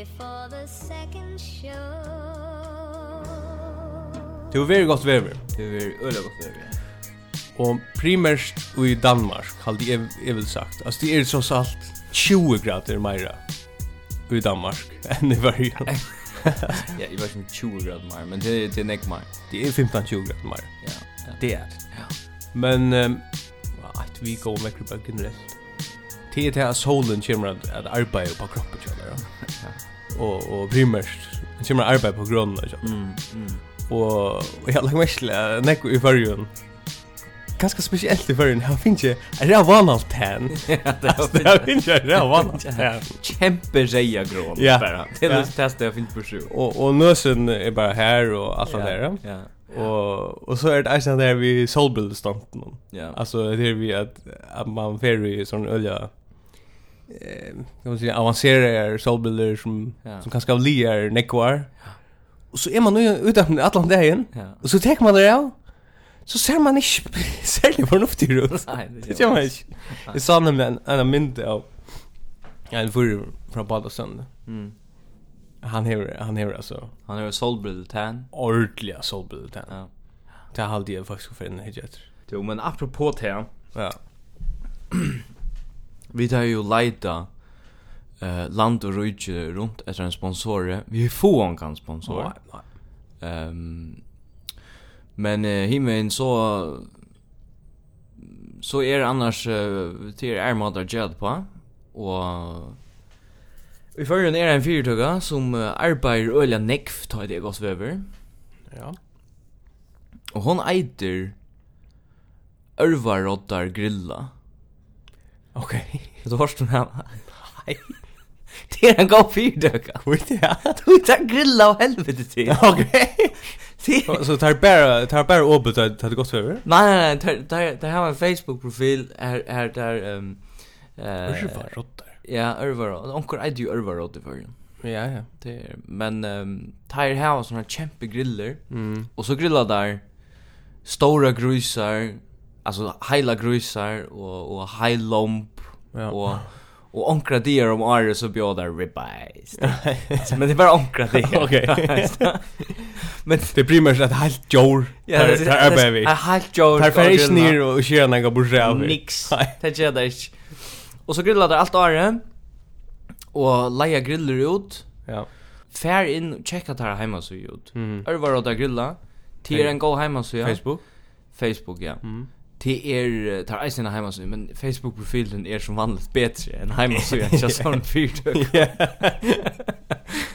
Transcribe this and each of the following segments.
before the second show Det var veldig godt vever. Det var väldigt öliga gott väder. Og primært i Danmark, hade jeg, jeg vel sagt. Altså, det er så salt 20 grader mera i Danmark enn i Sverige. ja, jag vet inte 20 grader mer, men det, det är näck mer. Det er 15-20 grader mer. Ja, ja. Det er det. Ja. Men um, at vi går med kroppen generelt. Det er til at solen kommer at att på kroppen och och primärt det kommer arbete på grunden och så. Mm. mm. Och jag lägger mig till näck i förrjun. Ganska speciellt i förrjun. Jag finns ju är det van allt hen. Det finns ju är det van. Kämpe reja grå bara. Det är testa jag finns på sju. Och och nösen är bara här och allt där. Ja. Och och så är det alltså där vi solbrillstampen. Ja. Alltså det är vi att att man ferry sån olja eh kan man säga avancerade solbilder som ja. som kanske av liar nekvar. Och så är man nu utanför Atlant där Ja. Och så tar man det av. Så ser man inte särskilt förnuftig ut. Nej, det gör man inte. Det sa nämligen en, en mynd av en förr från Badasund. Mm. Han hever, han hever alltså. Han hever solbrilltän. Ordliga solbrilltän. Ja. Det har alltid jag faktiskt för en hejt. Jo, men apropå tän. Ja. Vi tar jo leita eh land och rike runt efter en sponsor. Vi får en kan sponsor. Nej, nej. Ehm men uh, himmen så så är er annars uh, till är modar jet på och Vi får ju en fyrtugga som uh, arbeider øyla nekv, tar det gos vever. Ja. Og hon eiter Ørvaroddar grilla. Okej. Så hörst du här. Nej. Det är en god fyrdöka. Vet jag. Du tar grilla och helvete till. Okej. Så tar bara tar bara upp att det gått över. Nej nej nej, tar tar har en Facebook profil är är där ehm eh Ja, Örvar. Onkel är ju Örvar för. Ja ja, det är men ehm tar här såna kämpe griller. Mm. Och så grillar där stora grusar alltså hela grusar och och high lump ja. och och onkra dier om Arre så bjöd där ribeyes. men det var onkra dier. Okej. Men det primärt att helt jor. Ja, det är vi. Jag helt jor. Perfekt ner och köra några burger. Nix. Det gör det. Och så grillar det allt Arre. Och leja grillar ut. Ja. Fär in och checka där hemma så ut. Mm. Örvar och där grilla. Till en go hemma så ja. Facebook. Facebook ja. Mm det er tar eisen heima så men Facebook profilen er som vanligt bättre än heima så jag just sån fyrtök.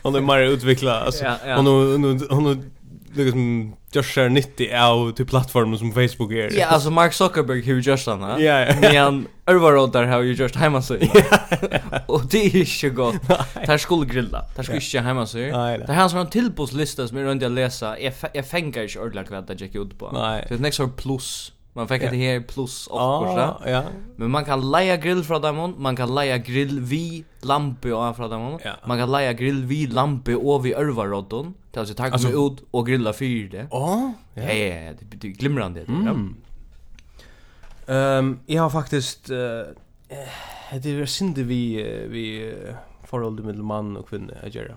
Hon är mer utvecklad alltså. Hon hon hon liksom just share 90 av till plattformen som Facebook är. Ja, alltså Mark Zuckerberg hur just han. Ja, ja. Men överallt där har ju just hemma så. Och det är ju så gott. Där skulle grilla. Där skulle inte hemma så. Det här som en tillbudslista som är runt att läsa. Jag fänger inte ordentligt vad det gick ut på. Det är nästa plus. Man fick yeah. det här plus och. Ah, ja. Men man kan leja grill från dem, man kan leja grill vi lampe och från dem. Ja. Man kan leja grill vi lampe och vi örvarodden. Det alltså tack alltså, ut och grilla fyra det. Ja. Ja, ja, det betyder glimrande det. Mm. Ja. Ehm, um, jag har faktiskt eh uh, det är synd vi uh, vi uh, förhållande mellan man och kvinna att göra.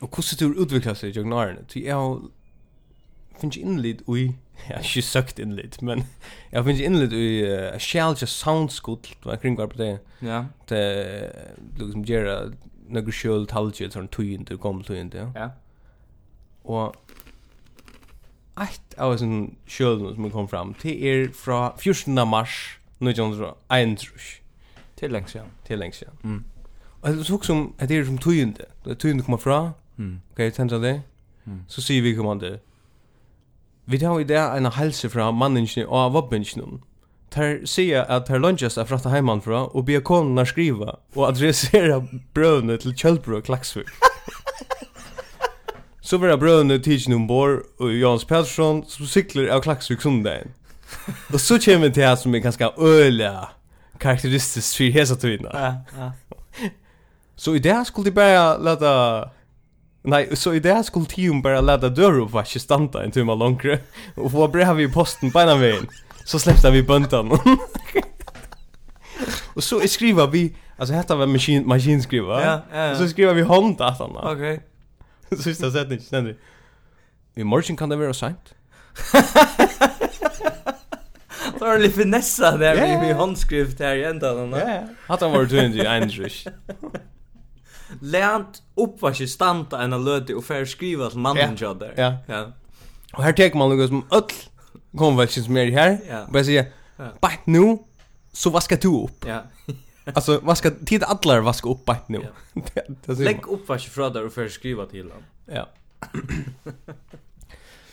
Och hur ser det utvecklas i Jagnaren? Jag har finns inlid i jag har ju sökt inlit men jag finns inlit i uh, shall just sound school vad kring var på det. Ja. Det liksom gera några sköld talgel sån tog inte kom tog inte. Ja. Och ett av sån skölden som kom fram till er från 14 mars 1931. Till längs sedan. Till längs sedan. Mm. Och det såg som att det är som tog inte. Det tog inte kommer fra. Mm. Okej, okay, det. Mm. Så ser vi kommande Vi tar i det en helse fra manningene og vabbingene. Ter sier at ter lunges er fratta heimanfra og be konene skriva og adressera brøvene til Kjølbro og Klaksvik. Så var brøvene tidsen ombord og Jans Pettersson som sykler av Klaksvik sundagen. Og så kommer det som er ganske øyla karakteristisk for hesa tøyna. Ja, ja. Så i det skulle de bare leta Nej, så i det här skulle team bara ladda dörr och faktiskt stanta en timme långre. Och få brev i posten på ena vägen. Så släppte vi böntan. och så skriver vi, alltså hette var maskin, maskinskriva. Ja, ja, ja. Så skriver vi Honda att han. Okej. Okay. Sista sättning, ständigt. I morgon kan det vara sent. Så har du det finessa där yeah. vi, vi handskrift här i ändan. Ja, ja. att han var 200 i lärt uppvaske stanta en löte och för skriva till mannen jag där. Ja. Ja. Och här tar man något som öll konventions mer här. Ja. Bara säga, "Bak nu så vaska du upp." Ja. Alltså vaska tid alla vaska upp bara nu. Ja. Lägg uppvaske från där och för skriva till honom. Ja.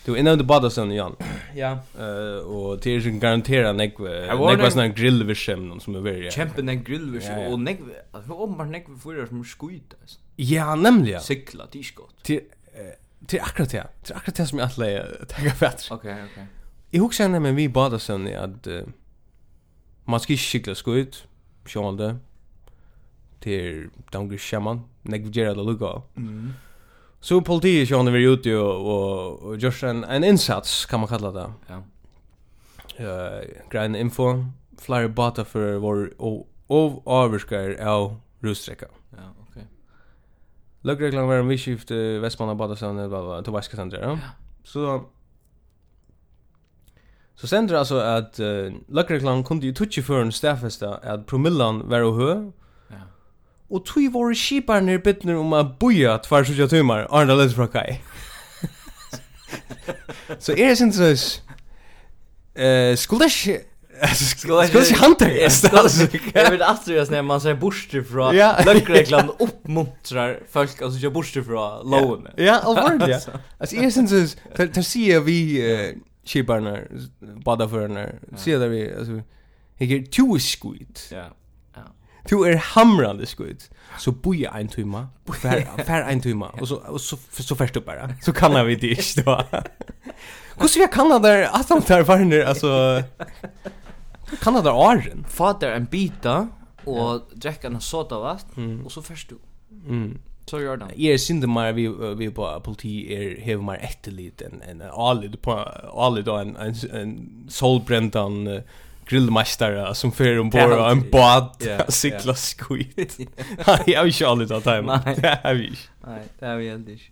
Du innan du badar sen igen. Ja. Eh och det är ju garanterat nek nek var sån grillvision som är väldigt. Champion en grillvision och nek för om man nek för som skjutas. Ja, nämligen. Cykla tiskott. Till till akkurat det. Till akkurat det som jag att tänka fatt. Okej, okej. Jag huxar nämligen vi badar sen att man ska cykla skjut. Sjönde. Till Dangri Shaman. Nek vi gör det lugga. Mm. Så politiet så vi ute och och, och just en en insats kan man kalla det. Ja. Eh uh, Grein info flyer bata för vår och avskär av rusträcka. Ja, okej. Okay. Var en viskift Västmanna bata sen det var till Vaska där. Ja. Så Så sender altså at uh, Løkrekland kunne jo tutsi for en stafesta at promillan var och hø, Og tui skipar skiparnir bittner om a boja tvar sutja tuimar, arna lett fra kai. Så er det sin sås, skulle det Skulle jag se hanta det? Jag vet att det är när man säger borste från lökreglan uppmuntrar folk att säga borste från lån. Ja, allvarligt. Ja. Alltså är sen så tar se vi skiparna bada för när där vi alltså jag ger två skit. Ja. Du er hamrande skuld. Så boja en timma, fär fär en timma och så och så så först upp bara. Så kan vi det inte då. Hur ska jag kan där att han tar för alltså kan där åren. Fader en bita och dricka en soda vatten och så först du. Mm. Så gör det. Jag synd mer vi vi på politi är have mer ett liten en all på all då en en solbränd grillmästare som för en bor och en båt cykla skit. Jag har ju aldrig tagit time. Nej, har vi. Nej, det har vi ändå inte.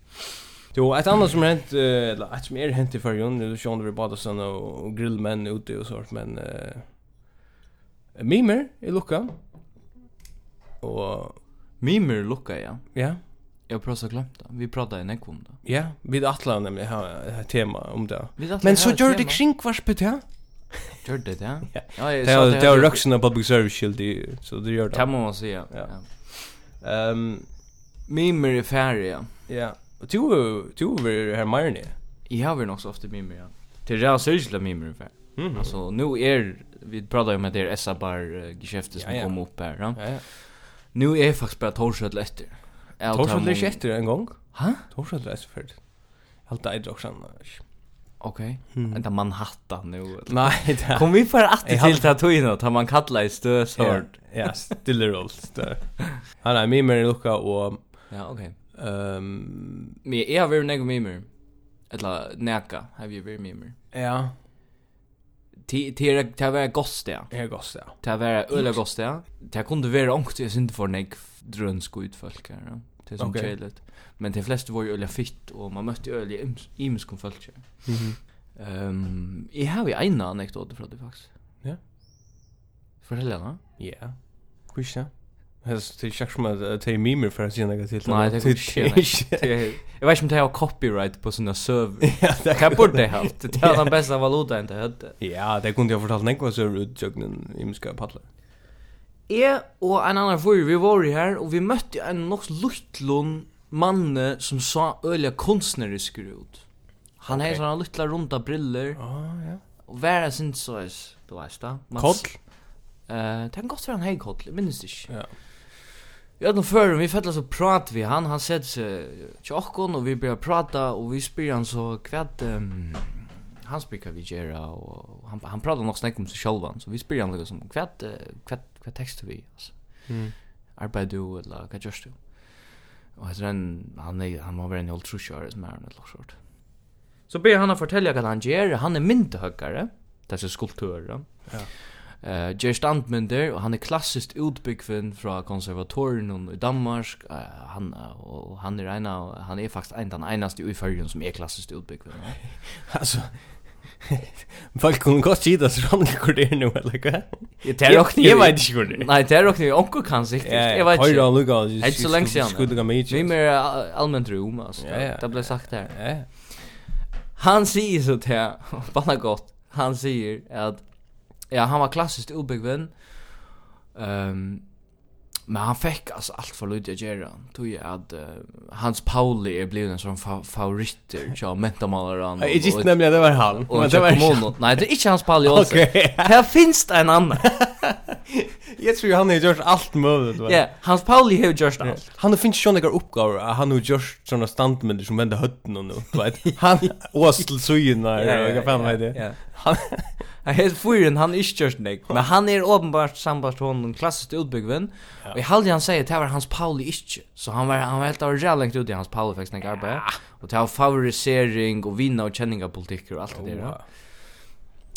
Jo, ett annat som hänt eller ett som är hänt i förrjun, nu så vi båda såna och grillmän ute och sånt men eh mimer i lucka. Och mimer lucka ja. Ja. Jag pratar glömt det. Vi pratade i nekvom då. Ja, vi atlar nämligen här tema om det. Men så gör det kring vars betä? Gjør det, ja? Ja, det var røksen av public service skyldig, så det gjør det. Det må man si, ja. Ja. Um, mimer i färre, ja. Ja, och du, du var här mer än Jag har nog så ofta mimer, ja. Det är redan särskilt mimer i färre. Mm. Alltså, nu är, vi pratar ju med att det är SABAR-geschäftet som ja, ja. kom upp här, ja? Ja, ja. Nu är faktiskt bara Torshöll efter. Torshöll är inte efter en gång? Ha? Torshöll är efter. Allt är också annars. Okej. Okay. Mm. Ända Manhattan nu. Nej, det. Kom vi för att till Tatuino, tar man kalla i stö sort. Ja, still roll stö. Han är med mig lucka och Ja, okej. Ehm, men jag vill nägga med mig. Eller näka, have you been med. Ja. Till till det vara gost där. Är gost där. Det vara öle gost där. Det kunde vara ångt, jag synd för nägg drönsk utfolk här. Det är så okay. Kärligt. Men de flesta var ju öliga fitt och man mötte öliga imiska folk. Mhm. Mm ehm, um, jag har ju en anekdot från det faktiskt. Ja. Fortell den. Ja. Kusa. Has det jag som att ta mimer för att se något till. Nej, det är inte. Jag vet inte om det har copyright på sina server. Ja, det kan bort det helt. Det är den bästa valutan det hade. Ja, det kunde jag fortalt något så ut jag imska paddlar jeg og en annan fyr, vi var her, og vi møtte en nok luttlund manne som sa øyla kunstnerisk ut. Han okay. hei sånne luttla runda briller. Ah, ja. Og hver sin så er, du veist da. Kodl? Uh, det kan godt være han hei kodl, jeg minnes det ikke. Ja. Vi hadde før, vi fett så prat vi han, han sett seg tjokkon, og vi börjar prata, og vi spyr han så kvett, um, han spyr hva vi gjerra, og han, han pratar nok snakk om seg sjálvan, så vi spyr han liksom, kvett, kvett hva tekst du vi, altså. Mm. Arbeid du, eller hva gjørs du? Og jeg tror han, er, han må være en halv trusjører som er en eller sort. Så ber han å fortelle hva han gjør, han er myndehøkkere, disse skulptører. Ja. Uh, Gjør standmynder, og han er klassiskt utbyggvinn fra konservatorien i Danmark, uh, han, og han er, ena, han er faktisk en, den eneste i Førgen som er klassiskt utbyggvinn. altså, Folk kunne godt sida så rann hvor det er nu, eller hva? Det er okkur, jeg vet ikke hvor det er. Nei, det er okkur, onkur kan sikkert, jeg vet ikke. Høyra han lukka, jeg så lenge siden. Skulle lukka mig ikke. Vi mer allmenn rum, altså, det ble sagt her. Han sier så til, banna godt, han sier at, ja, han var klassiskt utbyggven, ehm, Men han fick alltså allt för lite att göra. Tog ju att uh, Hans Pauli är blivit en sån fa favoritter. Ja, han. Jag gick nämligen det var han. Och det var Mono. Nej, det är inte Hans Pauli också. Okay. Här finns det en annan. jag tror han har gjort allt möjligt. Ja, yeah, Hans Pauli har gjort allt. Han har finns ju några uppgifter. Han har gjort såna standmänniskor som vänder hötten och nu. Han åstel sujnar. Ja, ja, ja, ja. Han Han är fyren, han är inte just nek. Men han är åpenbart sambart hon den klassiska utbyggven. Ja. Och i halde han säger att det var hans Pauli inte. Så han var, han var helt av längt ut i hans Pauli faktiskt nek arbeid. Ja. Och det var favorisering och vinna och av politiker och allt det där. Ja.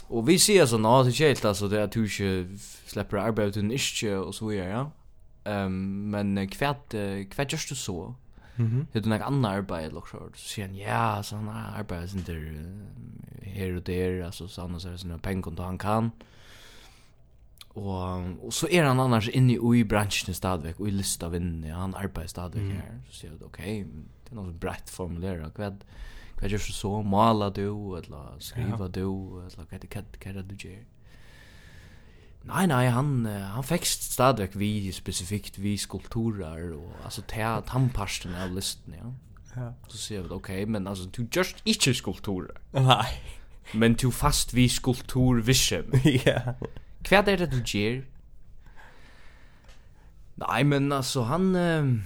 Och vi ser så nå, det är helt alltså det att du inte släpper arbeid utan inte och så vidare. Ja. Um, men kvart, kvart görs du så? Mhm. Det är något annat arbete också. Så säger han ja, så han arbetar sin där här och där alltså så han det sina pengar han kan. Och och så är han annars inne i i branschen stadigt och i lista vinner. Ja, han arbetar stadigt mm. här. Så ser jag okej, det är något brett formulerat. Vad vad gör så måla du eller skriva du eller vad det kan kan du göra? Nei, nei, han han fikk stadigt vi specifikt vi skulpturer och alltså ta tannparsten av listen, ja. Ja. Så ser vi okej men alltså du just ikke skulpturer. Nej. Men du fast vi skulptur vision. ja. Hva er det du gjør? Nej men alltså han uh,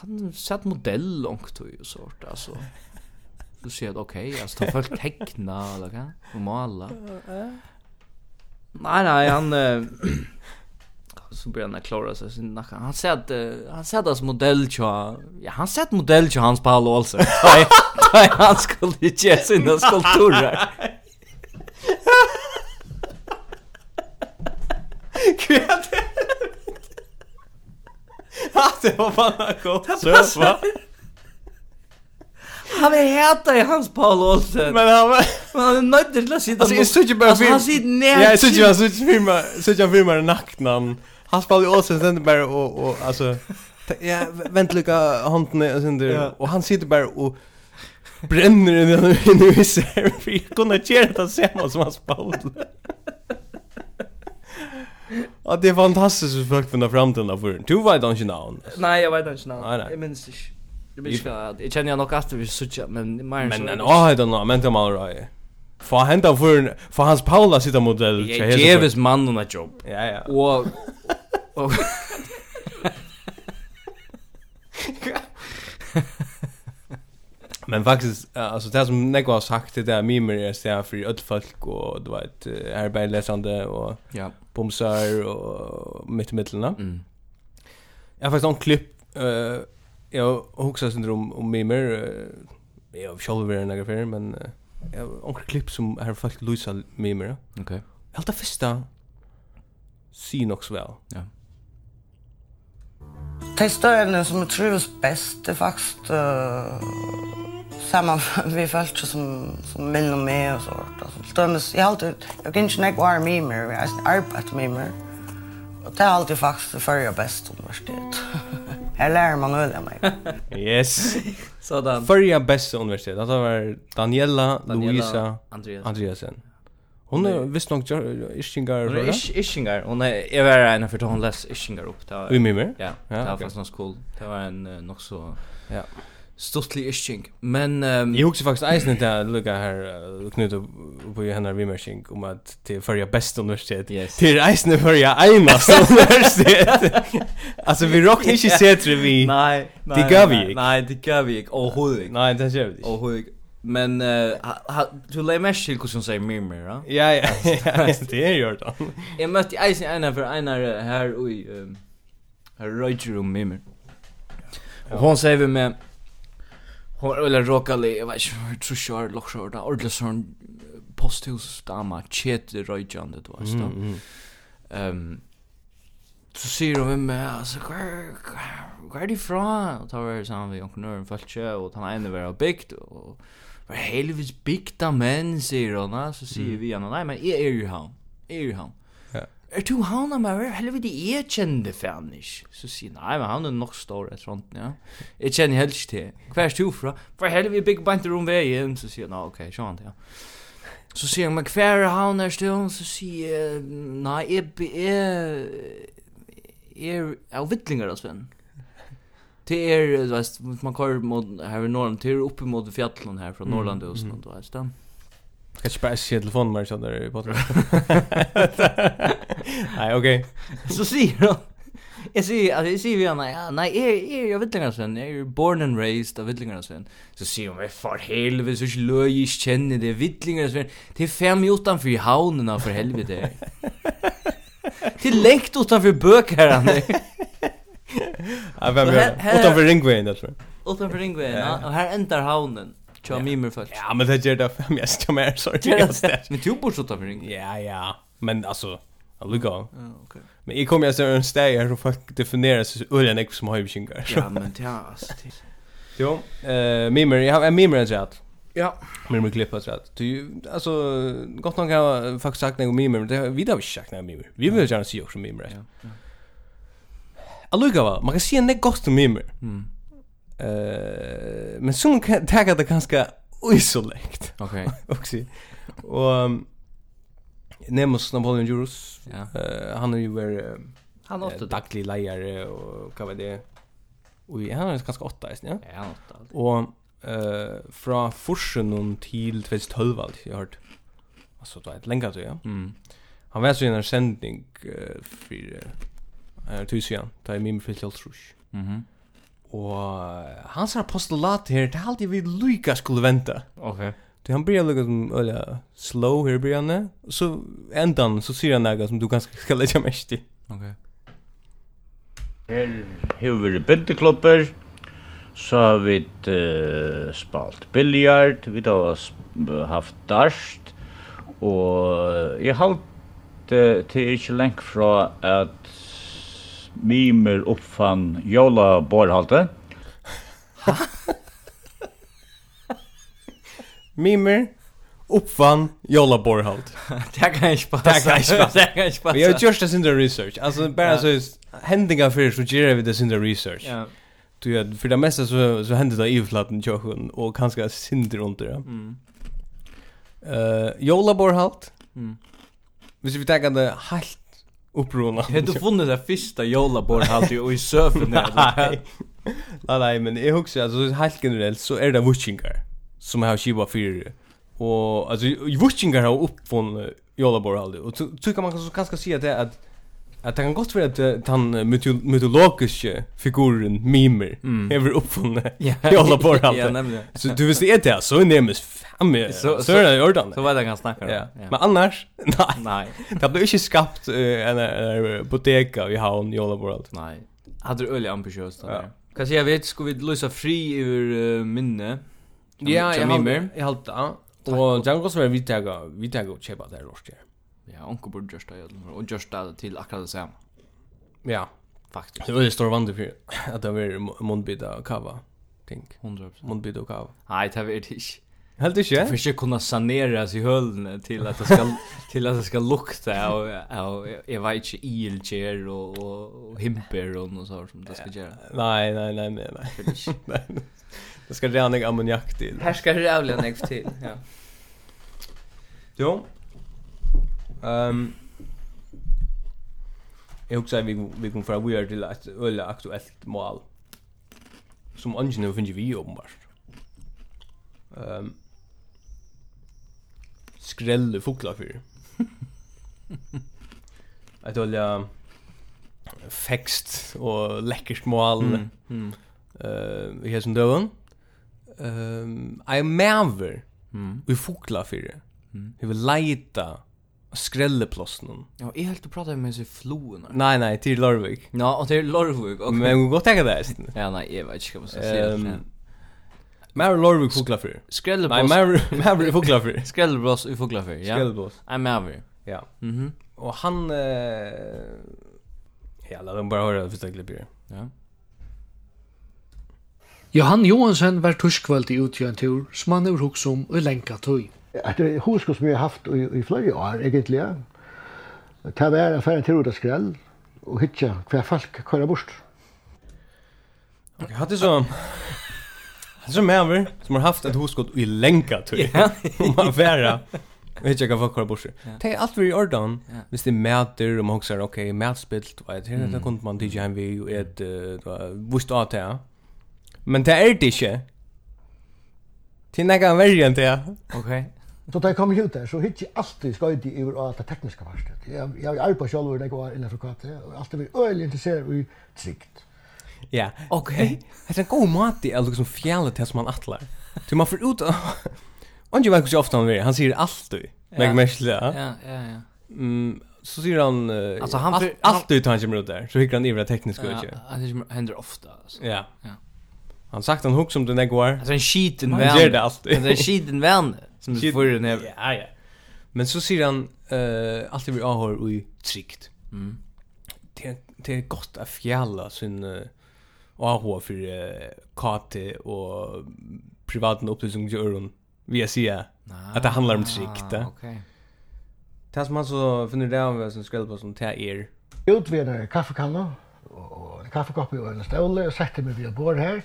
han satt modell langt och sånt alltså. Du ser att okej altså, ta folk teckna eller kan och måla. Ja. Nei, nei, han eh, så blir han klara sig sin nacka. Han säger att uh, han säger att modell tja. Ja, han säger att modell tja hans Paul Olsen. Nej, nej han skulle inte ge sina skulpturer. Kvärt. Ha, det var fan gott. Så va. Han är heta i Hans Paul Olsen. Men han var... men han är nöjd till att sitta. Alltså jag såg ju bara film. Han sitter ner. Ja, jag såg ju jag såg filmen, såg jag filmen nacknan. Hans Paul Olsen sen bara och och alltså ja, vänt lucka handen och sen där och han sitter bara och bränner den nu i ser vi kunde göra det samma som Hans Paul. Ja, det är fantastiskt hur folk finner fram till den där förrän. Du vet inte navn. Nej, jag vet inte navn. Jag minns inte. Jag blir inte, Jag känner jag nog att vi sucha men mer Men en ah I don't know. Men det man right. Få hända för för hans Paula sitter modell. Jag ger vis mannen ett jobb. Ja ja. Och och Men faktiskt alltså det som Nego har sagt det där mimer är så för öll folk och du vet arbetsläsande och ja bomsar och mitt i mitten. Mm. Jag har faktiskt en klipp eh jag huxar syndrom om mimer jag själv vill några för men jag har onkel klipp som har fått Luisa mimer. Okej. Okay. Helt det första syn också väl. Ja. Testaren som jag trivs bäst är faktiskt uh, samma vi falt som som män och mig och sånt alltså stömmes jag alltid jag kan inte näck var mimer mer jag arbetar med mer och det är alltid faktiskt för jag bäst universitet Jeg lærer man øl av meg. yes. Sådan. Førja bästa universitet. Det var Daniela, Daniela Luisa Andreas. Andreasen. Hon är visst nog Ishingar. Hon är Ishingar. Hon är jag var en för hon läs Ishingar upp där. Vi mer? Ja. Det var fast någon skol. Det var en nog så ja stuttlig isching. Men um, jag också faktiskt eisen inte lucka här uh, knuta på ju hennar vimershing om att till förra bästa universitet. Yes. Till eisen förra ena universitet. alltså vi rock inte sätter vi. Nej, nej. Det gör vi. Nej, det gör vi. Och hur? Nej, det gör vi. Och hur? Men uh, du lei mest til hvordan sier Mimir, ja? Ja, ja, det är gjort då. Jeg møtte eisen ena for einar her i um, Roger og Mimir. Og hon sier vi med hon var eller rockali jag vet inte så kör lock short ordla sån posthus dama chet rojande då mm. ehm så säger hon med är alltså var var det ifrån? Och tar vi samman vi entreprenören falche och han ända var byggt, och var helvis byggt av män, säger hon så ser vi han nej men är ju han. Är ju han er du han av meg? Helvete, jeg kjenner fan ikke. Så sier nei, men han er nok stor et sånt, ja. Jeg kjenner helst til. Hva er du fra? For helvete, big bant rom veien. Så sier han, nah, ok, sånn, ja. Så sier han, men hva er han er stund? Så sier jeg, nei, jeg er... Jeg er vittlinger, altså. Det er, du vet, man kører mot, her i Norrland, det er oppe mot fjallene her fra Norrland, og sånt, du vet, stemmer. Ska inte bara se telefonen telefonnummer så där i podden. Nej, okej. Så ser du. Jag ser, alltså jag ser vi henne, ja, nej, jag är ju Vittlingarsen, jag är born and raised av Vittlingarsen. Så ser hon, för helvete, så löj jag känner det, Vittlingarsen, det är fem utanför havnerna, för helvete. Det är längt utanför bökherran. Ja, vem är det? Utanför ringvägen, jag tror. Utanför ringvägen, ja, och här ändar havnen. Tja mimer først. Ja, men det gör det fem mig. Jag mer sorry. Men du bor så där Ja, ja. Men alltså Alltså Ja, ok. Men jag kommer jag så en steg här så folk definierar sig ullen ek som har bekymmer. Ja, men det er altså alltså. Jo, eh mimer, jag har en mimer jag Ja. Mimer klippa så att du alltså gott nog har faktiskt sagt något mimer, men det vi har inte sagt något mimer. Vi vill gärna se också mimer. Ja. Alltså man kan se en gott mimer. Mm. Eh, men som kan ta det ganska isolekt. Okej. Också. Och Nemos Napoleon Jurus. Ja. Eh, han är ju var han åtta daglig lejare och vad var det? Oj, han är ganska åtta, ja. Ja, han åtta. Och eh fra Forsen till 2012 har jag hört. Det var ett länge tror ja. Mm. Han var så i en sändning för eh tusen, ta fyllt min för Mhm. Og hans her postulat her, det er alltid vi lyka skulle vente. Ok. Det han blir lukka som øyla slow her blir han, så enda så sier han nega som du ganska ska lägga mest i. Ok. Her hefur vi bindeklubber, så har vi uh, spalt biljard, vi har haft darst, og jeg halte til ikke lengt fra at mimer uppfann jola borhalte. mimer uppfann jola borhalt. det kan jag passa. Det kan jag inte passa. Det kan jag passa. Vi har gjort det sin research. Alltså bara så händingar för så ger vi det sin research. Ja. Du vet, för det mesta så, så händer det i flatten tjocken och ganska synd runt det. Mm. Uh, jola borhalt. Mm. Hvis vi tar det helt upprona. Har du funnit det första jolabord halt i surfen där? Nej, nej, men jag huxar alltså helt generellt så är det witchingar som har skiva för och alltså witchingar har uppfunnit jolabord halt och så kan man kanske kanske säga det att att det kan gott vara att han mytologiska figuren mimer mm. över uppfunna. Ja, jag håller på det. Ja, nämligen. Så du visste inte det så nämns fem så så är det ordan. Så vad det kan snacka. om. Ja. Men annars nej. Nej. Det blev inte skapt en en boteka vi har i hela world. Nej. Hade du öliga ambitiöst där. Kan jag vet ska vi lösa fri ur minne. Ja, jag har jag har det. Och går så vi tar vi tar och chepa där rostar. Ja, onkel borde just det och just det till akkurat det samma. Ja, faktiskt. Det var ju stor vandring för att det är mondbida och kava. Tänk. 100%. Mundbita och kava. Nej, det var det inte. Helt inte? Det sig kunna sanera sig höllen till att det ska till att det ska lukta och och jag vet inte ilcher och och himper och något sånt som det ska göra. Nej, nej, nej, nej, nej. Det ska rena ammoniak till. Här ska det rena ammoniak till, ja. Jo, Ehm Jag också vi vi kommer för we are till att ölla aktuellt mål. Som ungen finns vi uppenbart. Ehm skrälle fåglar för. Att ölla fext och läckert mål. Mm. mm. Eh, vi har som döven. Ehm, um, I am maver. Mm. Vi fokla för. Mm. Vi vill leta skrelleplossen. Ja, jag helt prata med sig floen. Nej, nej, till Lorvik. Ja, och till Lorvik. Okay. Men vi går täcka där. Ja, nej, jag vet inte vad jag ska säga. Um, Mer Lorvik fåglar för. Skrälleploss. Nej, Mer Mary fåglar för. Skrälleploss i fåglar ja. Skrälleploss. Nej, Mary. Ja. Mhm. Och han eh ja, låt dem bara höra första klippet. Ja. Johan Johansen var tuskvöld i utgjøren tur som han er huksom og lenka tøy. Att det huskar som jag haft i, i flere år egentligen. Det var en färdig till Roda Skrell, og hitta hver folk kører bort. Ok, hatt det så... Hatt det så med som har haft et hoskott i lenka, tror jeg. Om man færa, og hitta hver folk kører bort. Det er alt vi i ordan, hvis det mäter, og man hoksar, ok, mætspilt, og et her, det kunne man tidsi heim vi, og et, vust av det, men det er det ikke. Det er nekka verre enn det. Ok. Så da jeg kom ut der, så hitt jeg alltid skøyde i over alt det tekniske verset. Jeg, jeg har arbeidet selv når jeg var innenfor KT, og alltid vært øyelig interessert i trygt. Ja, ok. Det er en god mat i å liksom fjæle til som man atler. Så man får ut av... Anji vet hvordan ofte han vil, han sier alltid. Men jeg ja. Ja, ja, ja. Mm, så sier han... Uh, alltså, han för, alltid tar han kommer ut där, så hickar han i ivra tekniska ja, inte. Det händer ofta. Alltså. Ja. ja. Han sagt han hugg som den är går. Alltså en skiten vän. Han gör det alltid. Alltså en skiten vän. som förr den här. Ja ja. Men så säger han eh alltid vi har och trikt. Mm. Det det är gott att fjälla sin AH för KT och privaten upplysning till öron. Vi ser att det handlar om trickt. Okej. Okay. Det som man så finner det av som skall på som tar er. Utvidare kaffekanna och en kaffekopp och en stol och sätter mig vid bord här.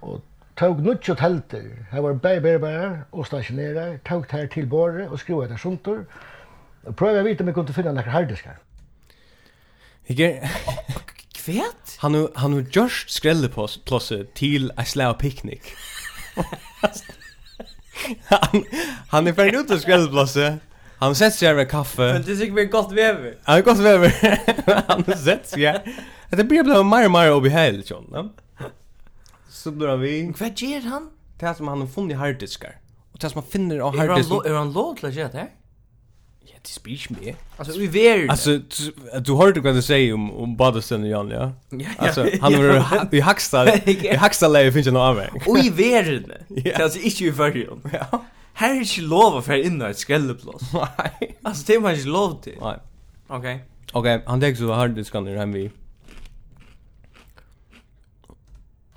Och tog nutjo telter, her var bærbærbærar og stasjonerar, tog her til båret og skrua etter suntur, og prøyde å vite om jeg kunne finne nekker harddiskar. Ikke... Kvet? Han har han har just skrelle på plåse til a slag piknik. han, han er ferdig ut av skrelle Han sett sig med kaffe. Men det är säkert gott vever. Ja, gott vever. han sett sig. Det blir bara mer och mer obehagligt, John så blir han vi. Vad gör han? Det här som han har funnit harddiskar. Och det som han finner av harddiskar. Är han låg till att göra det här? Ja, det spyrs mig. Alltså, vi vet Alltså, du hörde vad du säger om, om Badesen Jan, ja? ja, Alltså, han var i Hackstad, i Hackstad läge finns en avväg. Och i världen. Alltså, inte i färgen. Ja. Här är inte lov att färga in ett skrälleplås. Nej. Alltså, det är man inte lov till. Nej. Okej. Okej, han tänker så harddiskar nu hemma vid.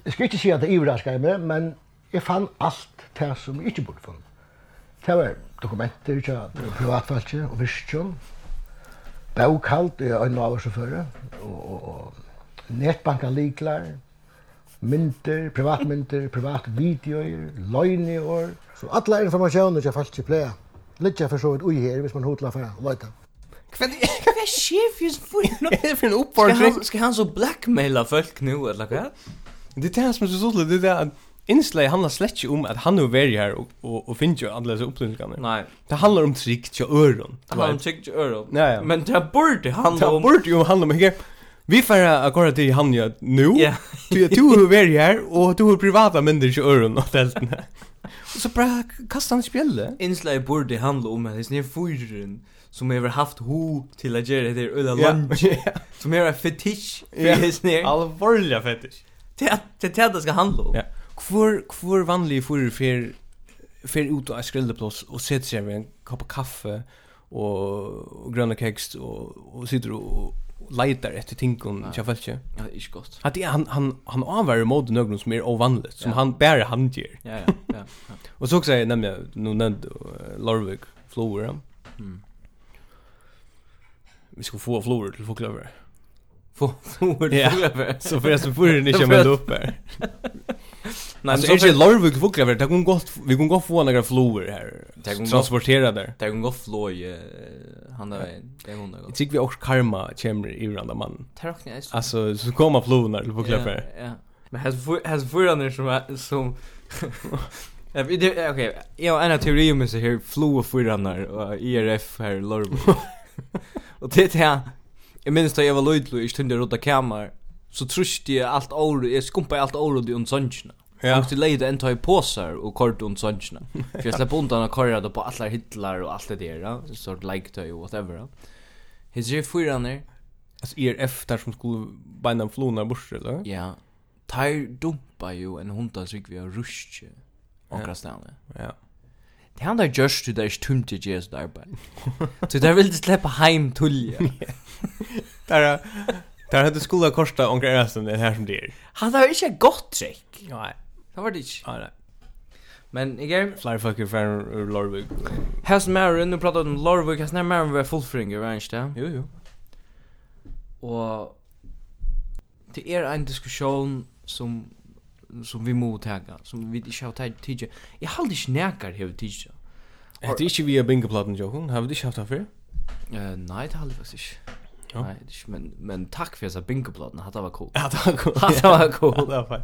Jeg skal ikke si at det iverrasker meg, men jeg fann alt det som jeg ikke burde funnet. Det var dokumenter til privatfalske og virkjøn, bøkhalt i øynene av oss og føre, og nettbanka liklar, mynter, privatmynter, privat videoer, løgneår. Så alle informasjoner til falske pleia. Litt jeg forstår et ui her hvis man hodla for å løyta. Hva er sjef? Hva er det for en oppfordring? Skal han så blackmaila folk nu, eller hva? det är det som är så sådant, det är att Inslag handlar slett inte om att han är värd här och, och, och finns ju andra upplevningar. Nej. Det handlar om trygg till öron. Det handlar om trygg till öron. Ja, ja. Men det borde handla om... Det borde ju handla om... Här. Vi får akkurat till han ju nu. Ja. Du är ju här och du har privata mindre till öron och tälten. Och så bara kasta han spjälle. Inslag borde handla om att det är fyren som har haft ho till att göra det där öda lunch. Som är en fetisch. Ja. Allvarliga fetisch. Det är det det ska handla om. Ja. Hvor hvor vanlig för för för ut och skrilleplats och sätter sig med en kopp kaffe och, och gröna kex och och sitter och leitar efter tinkon jag vet inte. Ja, det är gott. Att han han han avvär mode någon som är ovanligt som ja. han bär han ger. Ja, ja, ja. ja. och så också nämligen nu nämnd Lorvik Flower. Mm. Vi ska få Flower till folklöver. Få får det. Så för jag så får ni inte komma upp här. Nej, så är det Lorvik folk över. Det kan gott. Vi kan gott få några flower här. Transportera där. Det kan gott floj han där. vägen. Det är hon hundra. Jag tycker vi också karma kommer i varandra man. Alltså så kommer flowerna på klappa. Ja. ja. Men has has förarna som är som Okej, jag har en teori om så här flow och förarna och IRF här Lorvik. Och det är det Jag minns da jag var löjdlo, jag stundade rådda kamer, så trusti jag allt året, jag skumpade allt året und sångerna. Ja. Och det lejde en tag i påsar och kort und sångerna. För jag släppte undan och korrade på alla hitlar och allt det där, sort like och whatever. ja. jag fyra ner. Alltså er efter som skulle beina en flona bort, eller? Ja. Tar dumpa ju en hundans rygg via rusche. Och ja. stannar. Ja. Det handlar just det där stumte jes där bara. Så där vill det släppa hem tulja. Där där hade skulle kosta onkel Erasmus den här som det är. Han har inte gott trick. Nej. Det var det inte. Nej. Men igår flyr fucker från Lorvik. Has Maren nu pratar om Lorvik, has när Maren var fullfringer, var inte? Jo jo. Och det är en diskussion som som vi må tagga, som vi inte har tagit tidigare. Jag har aldrig snäkar här tidigare. Det är inte via bingoplatten, Johan. Har vi inte haft det för? Uh, nej, det har vi faktiskt. Ja. Nej, men men for för så bingoplatten. det var cool. Det var cool. Det var cool. Ja, fan.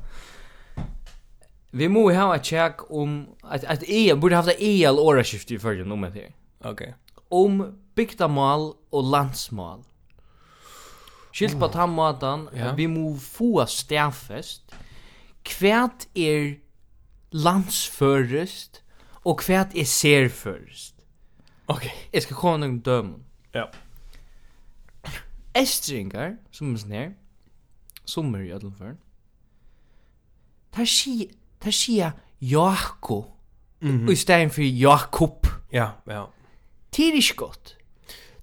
Vi må ha et check om at, at EL burde haft EL åraskift i förra nummer här. Okej. Okay. Om bygdamål og landsmål. Skilt på den måten, ja. vi må få stærfest. Kvært er landsførest og kvært er serførest. Okej, okay. jeg skal komme noen dømen. Ja. Estringar, som er sånn her, som er i Ødlenføren, der sier, der sier Jako, mm -hmm. i stedet for Jakob. Ja, ja. Det er ikke godt.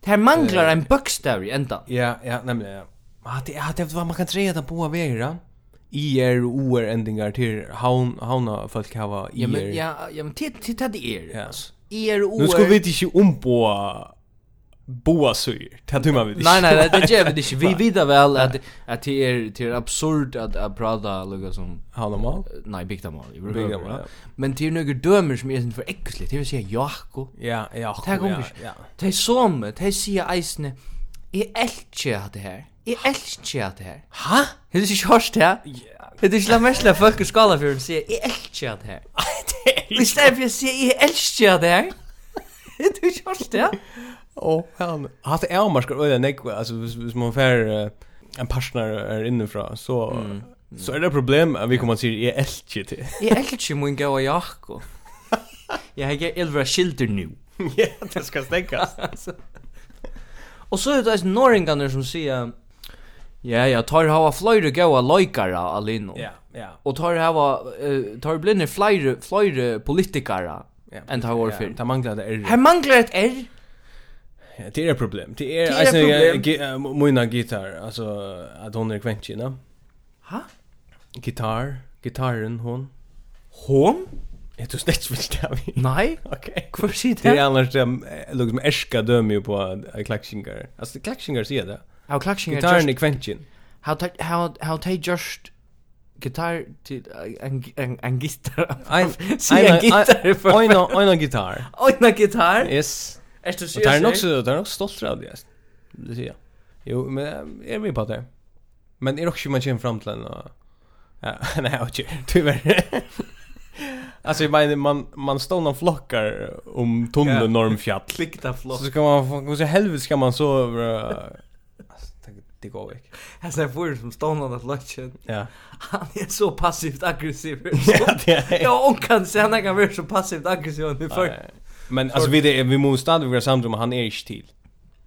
Det her manglar en bøkstav i enda. Ja, ja, nemlig, ja. Ah, det er det man kan treja den på av veier, IR og OR endingar til haun hauna folk hava IR. Ja, men ja, ja, men til til det er. Ja. IR og OR. Nu ska vi inte om på boa syr. Det tror man vet. Nej nej, det ger vi inte. Vi vidar väl att att det är det är absurd att att prata lugga som Halamal. Nej, bigta big time. Big time. Men det är några dömer som är för äckligt. Det vill säga Jakob. Ja, ja. Det kommer. Det är som det är sia isne. Är älskar att det här. Är älskar att det här. Ha? Det är ju schysst här. Det är ju la mestla folk i skolan för att säga är älskar att det här. Det är ju för att säga är älskar att det här. Det är ju schysst här. Och han hade ärmarskar och den ekva alltså hvis man får en partner är inifrån så mm. så är det problem att vi kommer att säga är elke till. Är elke mun gå och jacko. Jag har inte Elvra skilter nu. Ja, det ska stäckas. Och så är det norringarna som säger Ja, ja, tar hava fløyre góa loikara alino. Ja, ja. Og tar hava uh, tar blinne fløyre fløyre politikara. Ja. Enn tar var fyrir. Ja, det manglar det R. Her manglar et R det är ett problem. Det är alltså mina gitarr alltså att hon är kventje. Ha? Gitarr, gitarren hon. Hon? Är du snäckt vill det? Nej. Okej. Kvar shit. Det är annars det lukar som ärska dömer ju på klackshingar. Alltså klackshingar säger det. How klaxingar gitarren är kventje. How how how they just gitar till en en en gitarr. Ein ein gitarr. Ein ein gitarr. Ojna gitarr. Yes. Är det så? Det är nog så det är nog stolt av det. Det ser jag. Jo, men är vi på det. Men är också man känner fram till en Ja, nej, okej. Tyvärr. Alltså jag menar man man står någon flockar om tunneln norm fjäll. Klicka flock. Så ska man gå så helvete ska man så det går ikke. Jeg ser for som stående at løtjen. Ja. Han er så passivt aggressiv. Ja, det er. Ja, og kan se han kan være så passivt aggressiv han er før. Men alltså vi vi måste stadigt vara samtidigt han är inte till.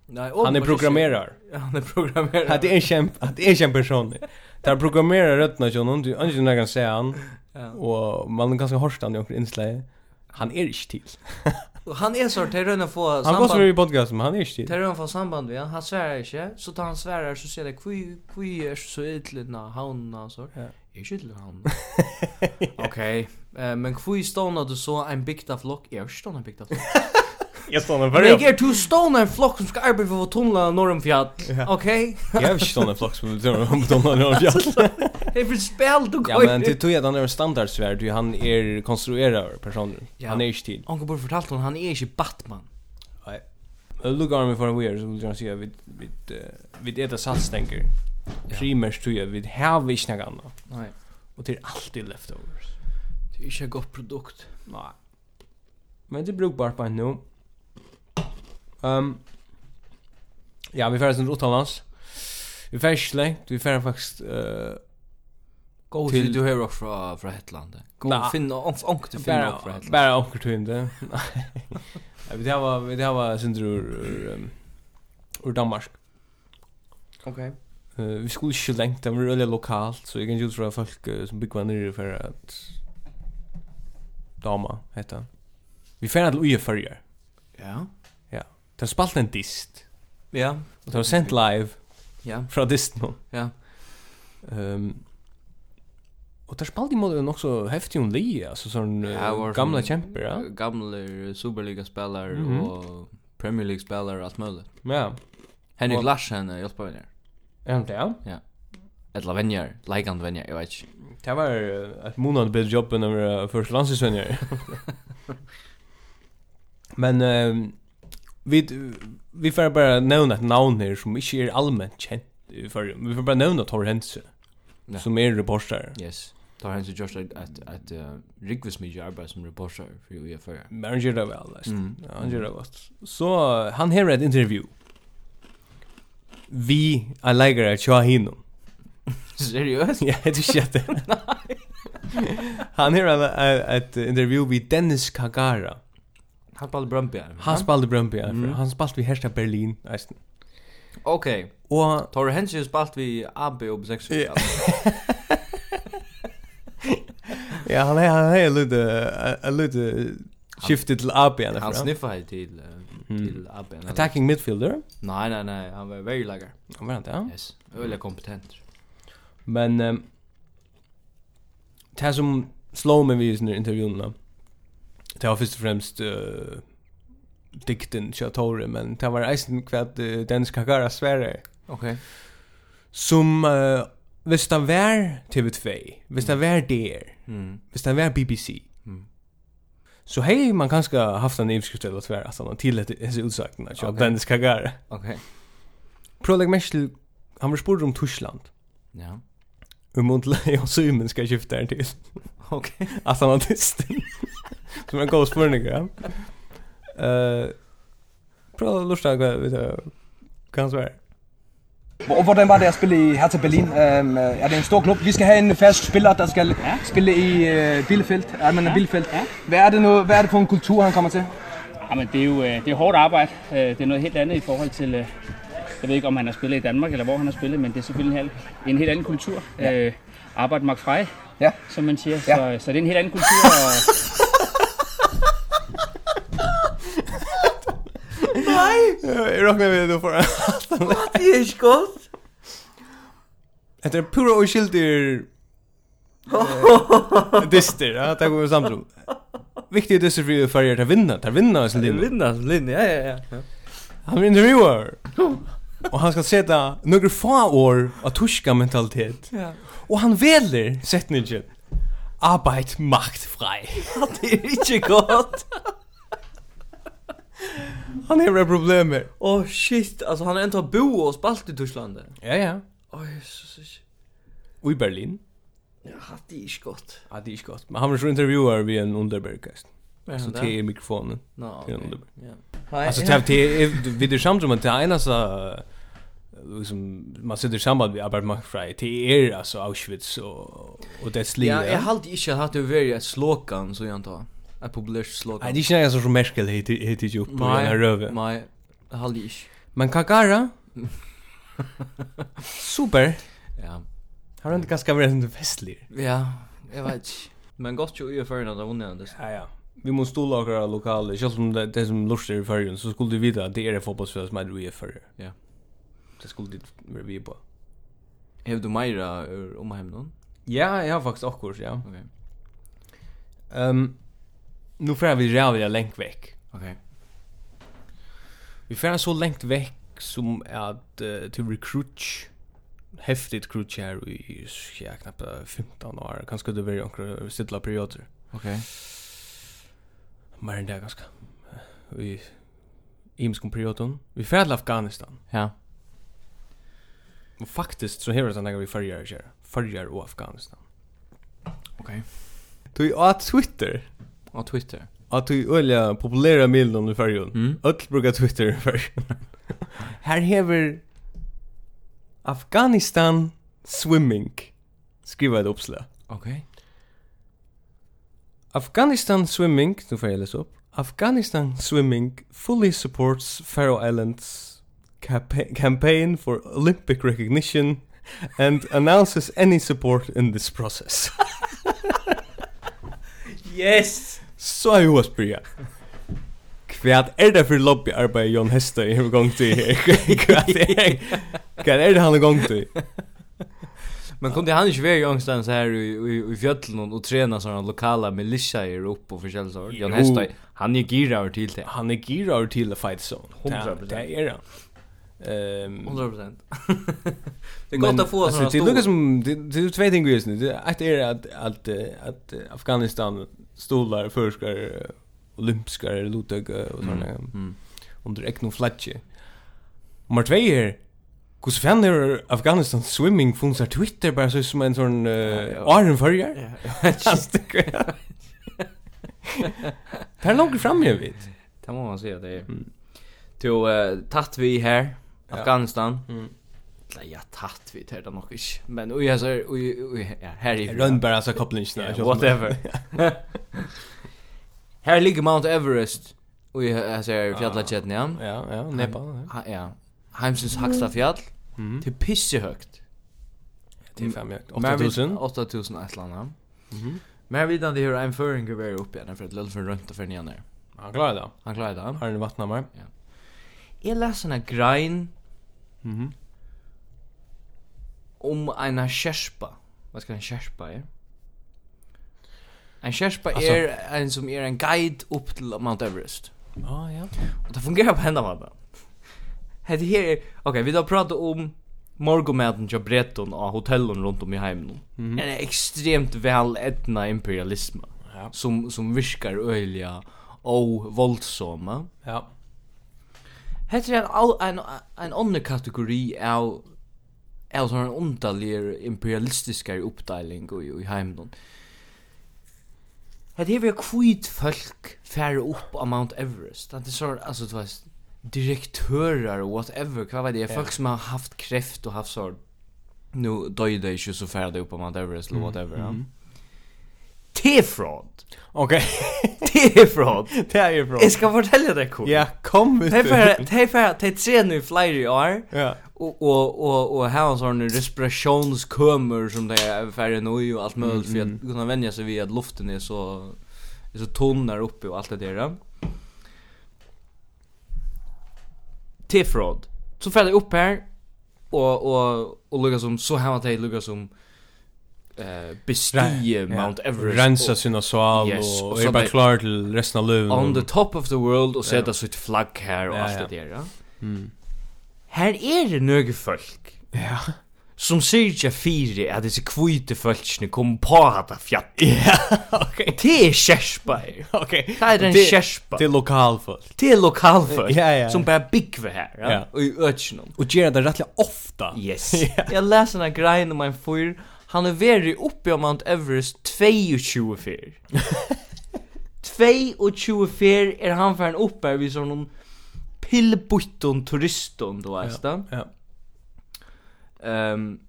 Nej, han är programmerare. Ja, han är programmerare. Att det är en kämp, att det är en person. Där programmerar rötterna ju någon du inte när kan se han. Och man kan se horstan i och inslag. Han är inte till. han är så till röna få samband. Han går i podcasten, men han är inte till. Till röna få samband vi. Han svär inte, så tar han svärar så ser det kvi kvi så ytligt när han så. Jeg skylder han. ok, uh, men hvor stående du så en bygda flokk? Jeg har ikke stående en bygda flokk. Jag står en varje. Jag är två stone en flock som ska arbeta för tunnlar norr om fjäll. Okej. Jag har inte stone en flock som tunnlar om tunnlar norr om fjäll. Det är för spel du går. Ja men det tog jag den är standard svär du han är konstruerar personer. Han är inte tid. Onkel borde fortalt hon han är inte Batman. Nej. Look army for a weird så vill jag säga vid vid vid det satsstänker primärt tror jag vid här vi snackar annat. Nej. Och det är alltid leftovers. Det är inte gott produkt. Nej. Men det brukar bara på nu. Ehm um, Ja, vi färdas en utomlands. Vi färdas längt. vi färdas faktiskt eh Gå till du hör också från från Hetland. Gå finna onks onk till finna också från Hetland. Bara onk till inte. Nej. Vi det var vi det var synd ur ur Danmark. Okej. Uh, vi skulle ikke lengt, det var veldig lokalt, så jeg kan ikke utfra folk uh, som bygger nere for at dama, heter han. Vi færre til uje førjer. Ja. Ja. Det har spalt en dist. Ja. Og det har sendt live. Ja. Fra dist nå. Ja. Um, og det har spalt i måte nok så heftig om li, altså sånn ja, gamla kjemper, ja. Gamla Superliga-spelare mm -hmm. og Premier League-spelare og alt mulig. Ja. Henrik Larsen hjelper henne. Er han det? Ja. Eller venjar, leikand venjar, jeg vet ikke. Det var et månad bedre jobb enn å være først landsinsvenjar. Men uh, vi, vi får bara nevne et navn her som ikke er allmänt kjent. Vi får bara nevne Tor Hense, ja. som er reporter. Yes. Tar han så just att att att uh, Rigvis mig jobbar som reporter för UFR. Men han gör det väl. Mm. Han gör det gott. Så han har ett intervju vi en lägger att jag hinner. Seriöst? Ja, det är shit. Han har ett intervju med Dennis Kagara. Han spelade Brøndby. Han spelade Brøndby. Mm. Han spelade vi Hersta Berlin. Eisen. Okej. Okay. Och tar du hänsyn spalt vi AB och sex. Ja. ja, han är han är lite lite skiftet till AB i alla fall. Han sniffar till till Abbe. Attacking midfielder? Nej, nej, nej. Han var very lager. Han var inte, ja. Yes. Öliga kompetent. Men... Um, det som slår mig vid sina intervjuerna. Det var först och främst... Uh, dikten Kjatore, men det var eisen kvad uh, Dennis Kakara Sverre. Okej. Okay. Som... Uh, Hvis det var TV2, hvis det var DR, mm. hvis det var BBC, Så hej man kanske haft en överskrift eller tvär alltså någon till det är utsagten att jag Dennis Kagar. Okej. Proleg Meschel han var spurd om Tyskland. Ja. Och mot Leon Simon ska skifta den till. Okej. Att han har Som en god spurning, ja. Eh Prova lusta vad vi kan svär. Og hvordan var det at spille i Hertha Berlin? Um, er det en stor klub? Vi skal have en fast spiller, der skal ja. spille i uh, Bielefeld. Er man ja. Bielefeld. Ja. Hvad er det nu? Hvad er det for en kultur han kommer til? Jamen det er jo det er hårdt arbejde. Det er noget helt andet i forhold til jeg ved ikke om han har spillet i Danmark eller hvor han har spillet, men det er selvfølgelig en helt anden kultur. Ja. Øh, arbejde Mark Frey, ja. som man siger. Ja. Så, så det er en helt anden kultur og Nei? Jeg råkner vi det for en What? Det er ikke godt. Det er pura og skildir Dister, ja, det går vi samtro. Viktig er dyster for fyrir til vinna, til vinna sin linje. Vinna sin linje, ja, ja, ja. Han er intervjuer. Og han skal seta nokre få år av tuska mentalitet. Ja. Og han veler setningen. Arbeid maktfrei. det er ikke godt. Han har problemer. Åh oh, shit, alltså han är inte bo och spalt i Tyskland. Ja ja. Åh så Jesus. Och i Berlin. Ja, det är inte gott. Ja, det är gott. Men han var så intervjuar vid en underbergkast. Så det i mikrofonen. Ja, okej. Ja. Alltså det är vid det samt som att det är liksom man sitter samman med Albert McFry till er alltså Auschwitz och och det slider. Ja, jag har alltid inte haft det väldigt slåkan så jag antar ett populärt slogan. Nej, det är inte så som Merkel heter ju upp på den här röven. Nej, hallish. Men Kakara? Super. Ja. Har inte ganska varit en festlig. Ja, jag vet. Men gott ju ju för när de det. Ja, ja. Vi måste stå lagra lokala, just som det, det som lustar i förrjun, så skulle du veta att det är det fotbollsfälla som är det vi för. Ja. Det skulle du vara vi på. Har du Maira ur någon? Ja, jag har faktiskt också, ja. Okej. Okay. Ehm um, nu får vi rävla länk veck. Okej. Okay. Vi får så längt veck som att uh, till recruit häftigt crew här i ja, knappt 15 år. Kanske det blir några stilla perioder. Okej. Okay. Men det är ganska vi imskom perioden. Vi får till Afghanistan. Ja. Och faktiskt så här är det vi följer här. Följer och Afghanistan. Okej. Okay. Du är på Twitter. Av Twitter. Att du öliga populära milden i färgen. Mm. Öll brukar Twitter i färgen. Här hever Afghanistan swimming. Skriva ett uppslag. Okej. Okay. Afghanistan swimming, nu får jag läsa upp. Afghanistan swimming fully supports Faroe Islands campaign for Olympic recognition and announces any support in this process. yes. Så har jeg hos bryr. Kvært er det for lobbyarbeid Jon Hester i gang til her? Kvært er, kvært er det han i gang til? Men kunde han inte vara någonstans här i, i, i fjöllen och träna sådana lokala militiaer upp och förkälla så. Jan Hestøy, han är gira över till det. Han är gira över till the fight zone. 100%. Det är han. Ehm 100%. Det gott att få sådana stora. Det är som det är två ting just nu. Det är att att att Afghanistan stolar förskar olympiska lutag och såna mm. under ekno flatje. Nummer 2 här. Kus fan där Afghanistan swimming funkar Twitter bara så som en sån uh, Iron Furrier. Ja. är långt fram ju vet. Det må man säga det är. Till uh, tatt vi här Afghanistan. Mm Eller jag tatt vi tar det nog inte. Men oj alltså oj ja, här är run bara så kopplingen så whatever. här ligger Mount Everest. Oj alltså fjällkedjan. Ja, ja, ja, Nepal. Ja. ja. Heimsins högsta fjäll. Mm. Till pisse högt. Det är fem högt. 8000. 8000 Island. Mhm. Men vidan det hur en föring går vi upp igen för att för runt och för ner ner. Han klarar det. Han klarar det. Har ni vattnat mer? Ja. Jag läser en grein. Mhm om en kjerspa. Vad ska en kjerspa är? En kjerspa är en som är en guide upp till Mount Everest. Ja, oh, ja. Och det fungerar på hända mannen. Det här är, okej, okay, vi har pratat om morgomaten till Breton och hotellen runt om i hemmen. Mm -hmm. En extremt väl etna imperialism ja. som, som viskar öliga och våldsamma. Ja. Hetta er ein en, ein annan kategori av är sån en underlig imperialistisk uppdelning i i hemmen. Det är kvit folk färre upp av Mount Everest. Det är så alltså det var direktörer och whatever, vad var det? Yeah. Folk som har haft kräft och haft så nu döjde ju så färde upp av Mount Everest eller whatever. Mm. Mm. T-fraud. Okej. T-fraud. Det är ju. Jag ska fortälja dig kort. Ja, kom ut. Det är för det är för det är tre nu flyger i år. Ja och och och här har sån respirationskömmer som det är färre nu och allt möjligt för att kunna vänja sig vid att luften är så är så tunn där uppe och allt det där. Tifrod. Så fäller upp här och och och lukar som så här att det lukar som eh bestige Mount Everest rensa sina sval yes, och är bara klar till resten av livet on the top of the world och sätta sitt flagg här och allt det där. Mm her er nøgge folk. Ja. Som syrja fyri at disse kvite fölkene kom på hata fjatt. Ja, ok. Det er kjerspa her. Ok. Det er en det, kjerspa. Det er lokalfolk. Det er lokalfolk. Ja, ja. Som bare byggve her. Ja. ja. Og i ötjennom. Og gjerra det rettelig ofta. Yes. Jeg leser en grein om en fyr. Han er veri oppi av Mount Everest 22 fyr. 22 fyr er han færen oppe her vid sånn pillbutton turiston då är det. Ja. Ehm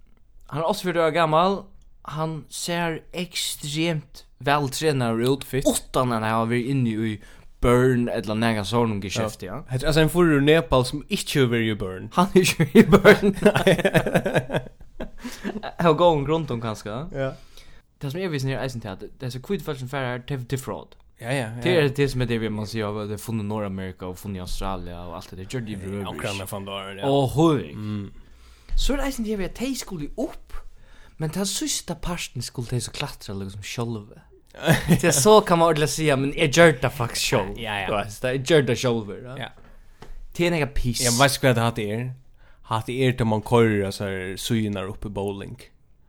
han är också för gammal. Han ser extremt vältränad ut fit. Åtta när han varit inne i Burn eller några sån geschäft ja. Hade alltså en förr Nepal som inte över i Burn. Han är ju i Burn. Jag går runt om kanske? Ja. Det som är visst när isen till att det är så kvitt falschen färger till defraud. Ja, ja, Det är det som är det vi måste av Det har funnit Nordamerika och funnit Australien och allt det där. Gör det ju rövrig. Ukraina fan där, ja. Åh, hög. Så är det eisen det vi att de skulle upp. Men den sista parten skulle de så klattra liksom själva. Det så kan man ordentligt säga, men jag gör det faktiskt själv. Ja, ja. Jag gör det själv, ja. Det är en piss. Jag vet inte vad det här är. Hatt är det man kör så här synar i bowling.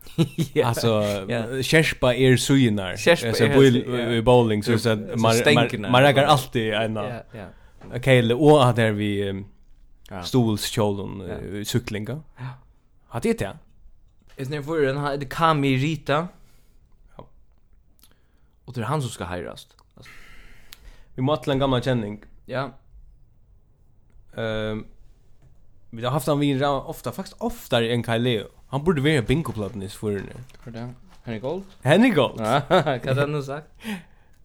ja. Alltså Sherspa är suginar. Alltså i bowling så så man man räcker alltid en Ja, ja. Okej, och att där vi stolskjolen cyklinga. Ja. Har det det? Är det för den här det kan rita. Ja. Och det är han som ska hyrast. Vi måste en gammal känning. Ja. Ehm vi har haft han vi ofta faktiskt oftare än Kyle Leo. Han borde vara bingoplatten i förrän. Henry Gold? Henry Gold? Ja, kan jag nu sagt.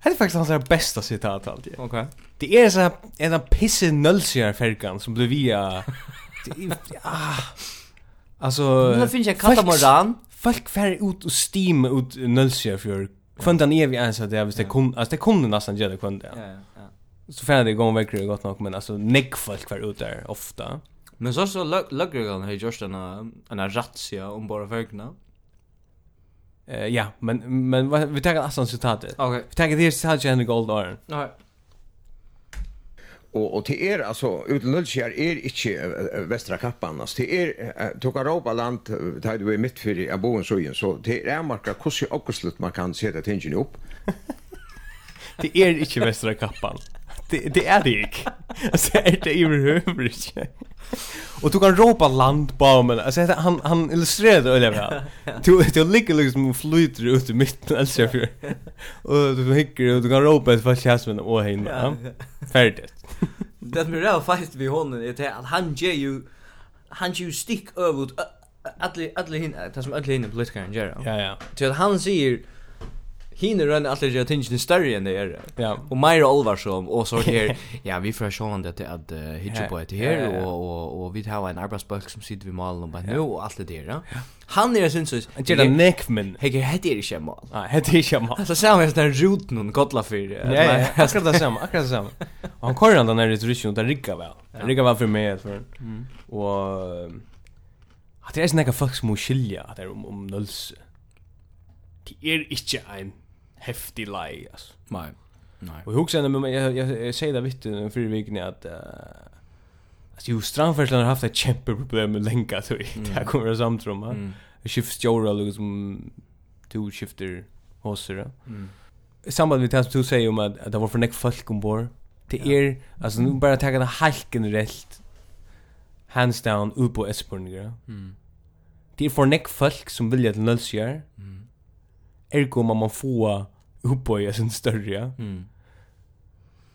Det är faktiskt hans bästa citat alltid. Okej. Okay. Det är så här, en av pisse nölsiga färgan som blev via... ah, alltså... Nu finns jag katamaran. Folk fär ut och steam ut nölsiga för Kvöntan är vi ens att det är visst det kunde alltså det kunde det nästan gärna kvöntan. Ja, ja. Så färdig gång väcker det gott nog, men alltså nick folk var ut där ofta. Men så så Luggergan har just en en razzia om bara vägna. Eh ja, men men vi tar alltså citatet. Okej. Vi tar det här citatet Henry Gold Iron. Nej. Och och till er alltså utlösningar är inte västra kappan alltså till er tog Europa land där du mitt för i boen så igen så till er marka hur sig också man kan se det tingen upp. Det är inte västra kappan det, det är det inte. Alltså är det överhuvud inte. Och du kan ropa land på men alltså han han illustrerar det eller väl. Du du ligger liksom och flyter ut i mitten alltså för. Och du hickar och du kan ropa ett fast chasmen och hem. Färdigt. Det blir väl fast vid honom är det att han ger ju han ju stick över alla alla hin, det som alla hin politiker gör. Ja ja. Till han säger hinner rönne alltid göra tingen större än det är. Ja. Och mer allvar som och så här ja vi får se om det att uh, hitcha på det här och och och vi har en arbetsbok som sitter vi malen och bara nu och allt det där. Ja. Han är syns så det är neck men. Hej det heter det schema. Ja, heter det schema. Alltså ser man den rot och kolla för. Ja, jag ska ta samma, jag ska ta samma. Och han kör den där ryschen och den riggar väl. Den riggar väl för mig för. Mm. Och Att det är sånne folk som må skilja at det er om, om nølse. Det er ikke en häftig lie alltså. Nej. Nej. Och hooks ändå men jag jag, jag säger det vitt den förra veckan att uh, alltså ju Strandfärsland har haft ett kämpeproblem med länka så det här kommer att samtrumma. Mm. Skifts Jora liksom två skifter hosser. Mm. I samband med det som du säger om att, att det var för nek folk ombord. Det är, ja. alltså nu bara tagga det helt generellt hands down upp på Esbjørn. Mm. Det er for nek folk som vilja til nølsjær, ergo man man få uppböja sin större. Ja? Mm.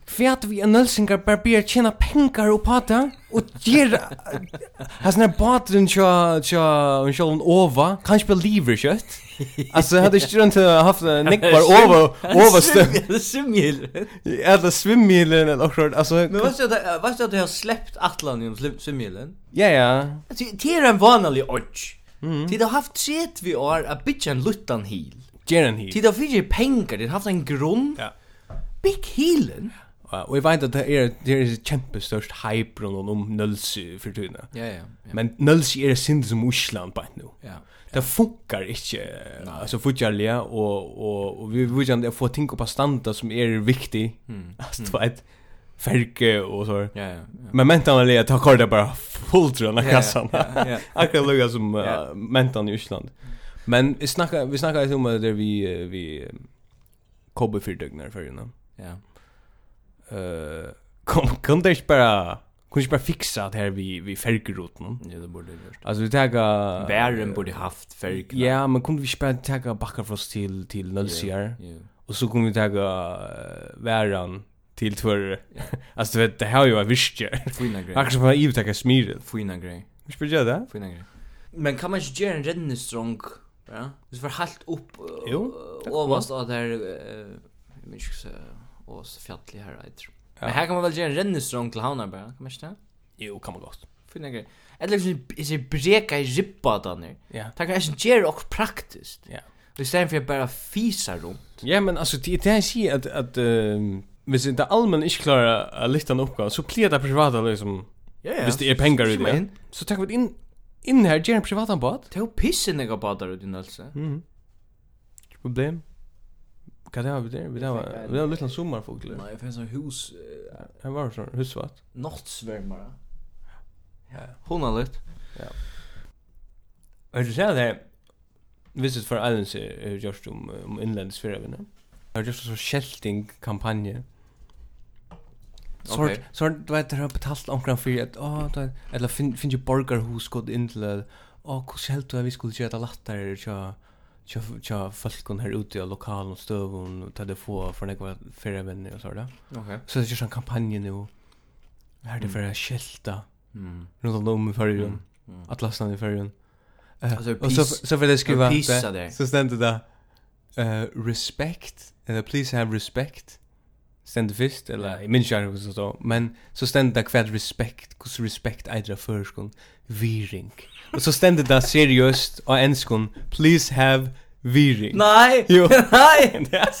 För att vi annonsingar bara ber tjäna pengar och pata och ger has när baten tja tja och själv ova kanske believer shit. Alltså hade jag inte haft en nick var över över svimmil. Ja, det svimmilen eller något alltså. Men vad så det vad så det har släppt Atlan genom svimmilen? Ja ja. Det är en vanlig odds. Mm. Tid har haft sett vi år a bitch en luttan heel. Geren hit. Tid av fyrir pengar, det har haft en grunn. Ja. Big healen. Ja, og jeg vet at det er, det er kjempestørst hype rundt om Nølsi for tiden. Ja, ja, ja. Men Nølsi er sinne som Osland på nu. Ja. Det funkar ikke, Nei. altså och og, og, og vi vil gjerne få ting på standa som er viktig. Mm. Altså, du vet, ferke og så. Ja, ja, ja. Men mentan er at jeg tar kordet bare fullt rundt av kassan. Ja, ja, ja. Akkurat lukka som uh, mentan i Osland. Ja. Men vi snackar vi snackar ju om det vi vi kobbe för dygnar för innan. Ja. Eh kom kom det bara Kun ikke bara fixa det här vi, vi fergeroten? Ja, det borde det gjort. Altså, vi tega... Värren borde haft färg. Ja, men kunne vi ikke bare tega Bakkafrost till till Nølsier? Ja, yeah, yeah. Så kunne vi ta uh, væren till tvär. alltså, du vet, det här ju är visstjer. Fina grej. Akkurat som man har ivetaka smiret. Fina grej. Vi spyrir det? Fina grej. Men kan man inte göra en strong Ja. Det var helt upp överst och där jag minns inte så och så fjallig här rätt. Men här kan man väl ge en rennestrong till Havnar bara, kan man inte? Jo, kan man gott. Finna grej. Eller liksom är det breka i rippa där nu. Ja. Det kan inte ge och praktiskt. Ja. Vi stämmer för bara fisa runt. Ja, men alltså det det är att att hvis inte allmän inte klarar att lyfta en uppgåva så blir det privata liksom. Ja, ja. Hvis det är pengar i det. Så tar vi in in her gjør en privatan båt. Det er jo pissen jeg har båtar ut i Nølse. Mm. Problem. Hva det har vi der? Vi har vi har liten sommarfugler. Nei, det finner en hus. Her var sånn husvatt. Nattsvärmare. Ja, hon har litt. Ja. Og du ser det Visit for Islands er just om, om innlandsfyrøvene. Det er just en sånn shelting-kampanje Så så du vet det har betalt omkring för att åh du eller finn finn ju burgerhus god in till åh hur helt du vi skulle göra lättare så så så folk här ute i lokalen och stövon och ta det få för några färre vänner och så där. Okej. Så det är ju en kampanj nu. Här det för att skälta. Mm. Runt om i lasta ner i Eh. Alltså och så så vill jag skriva så ständer det. Eh respect and please have respect ständ fyrst eller i minns jag så så men så ständ det kvad respekt kus respekt äldre förskon viring och så ständ det seriöst och enskon please have viring nej jo nej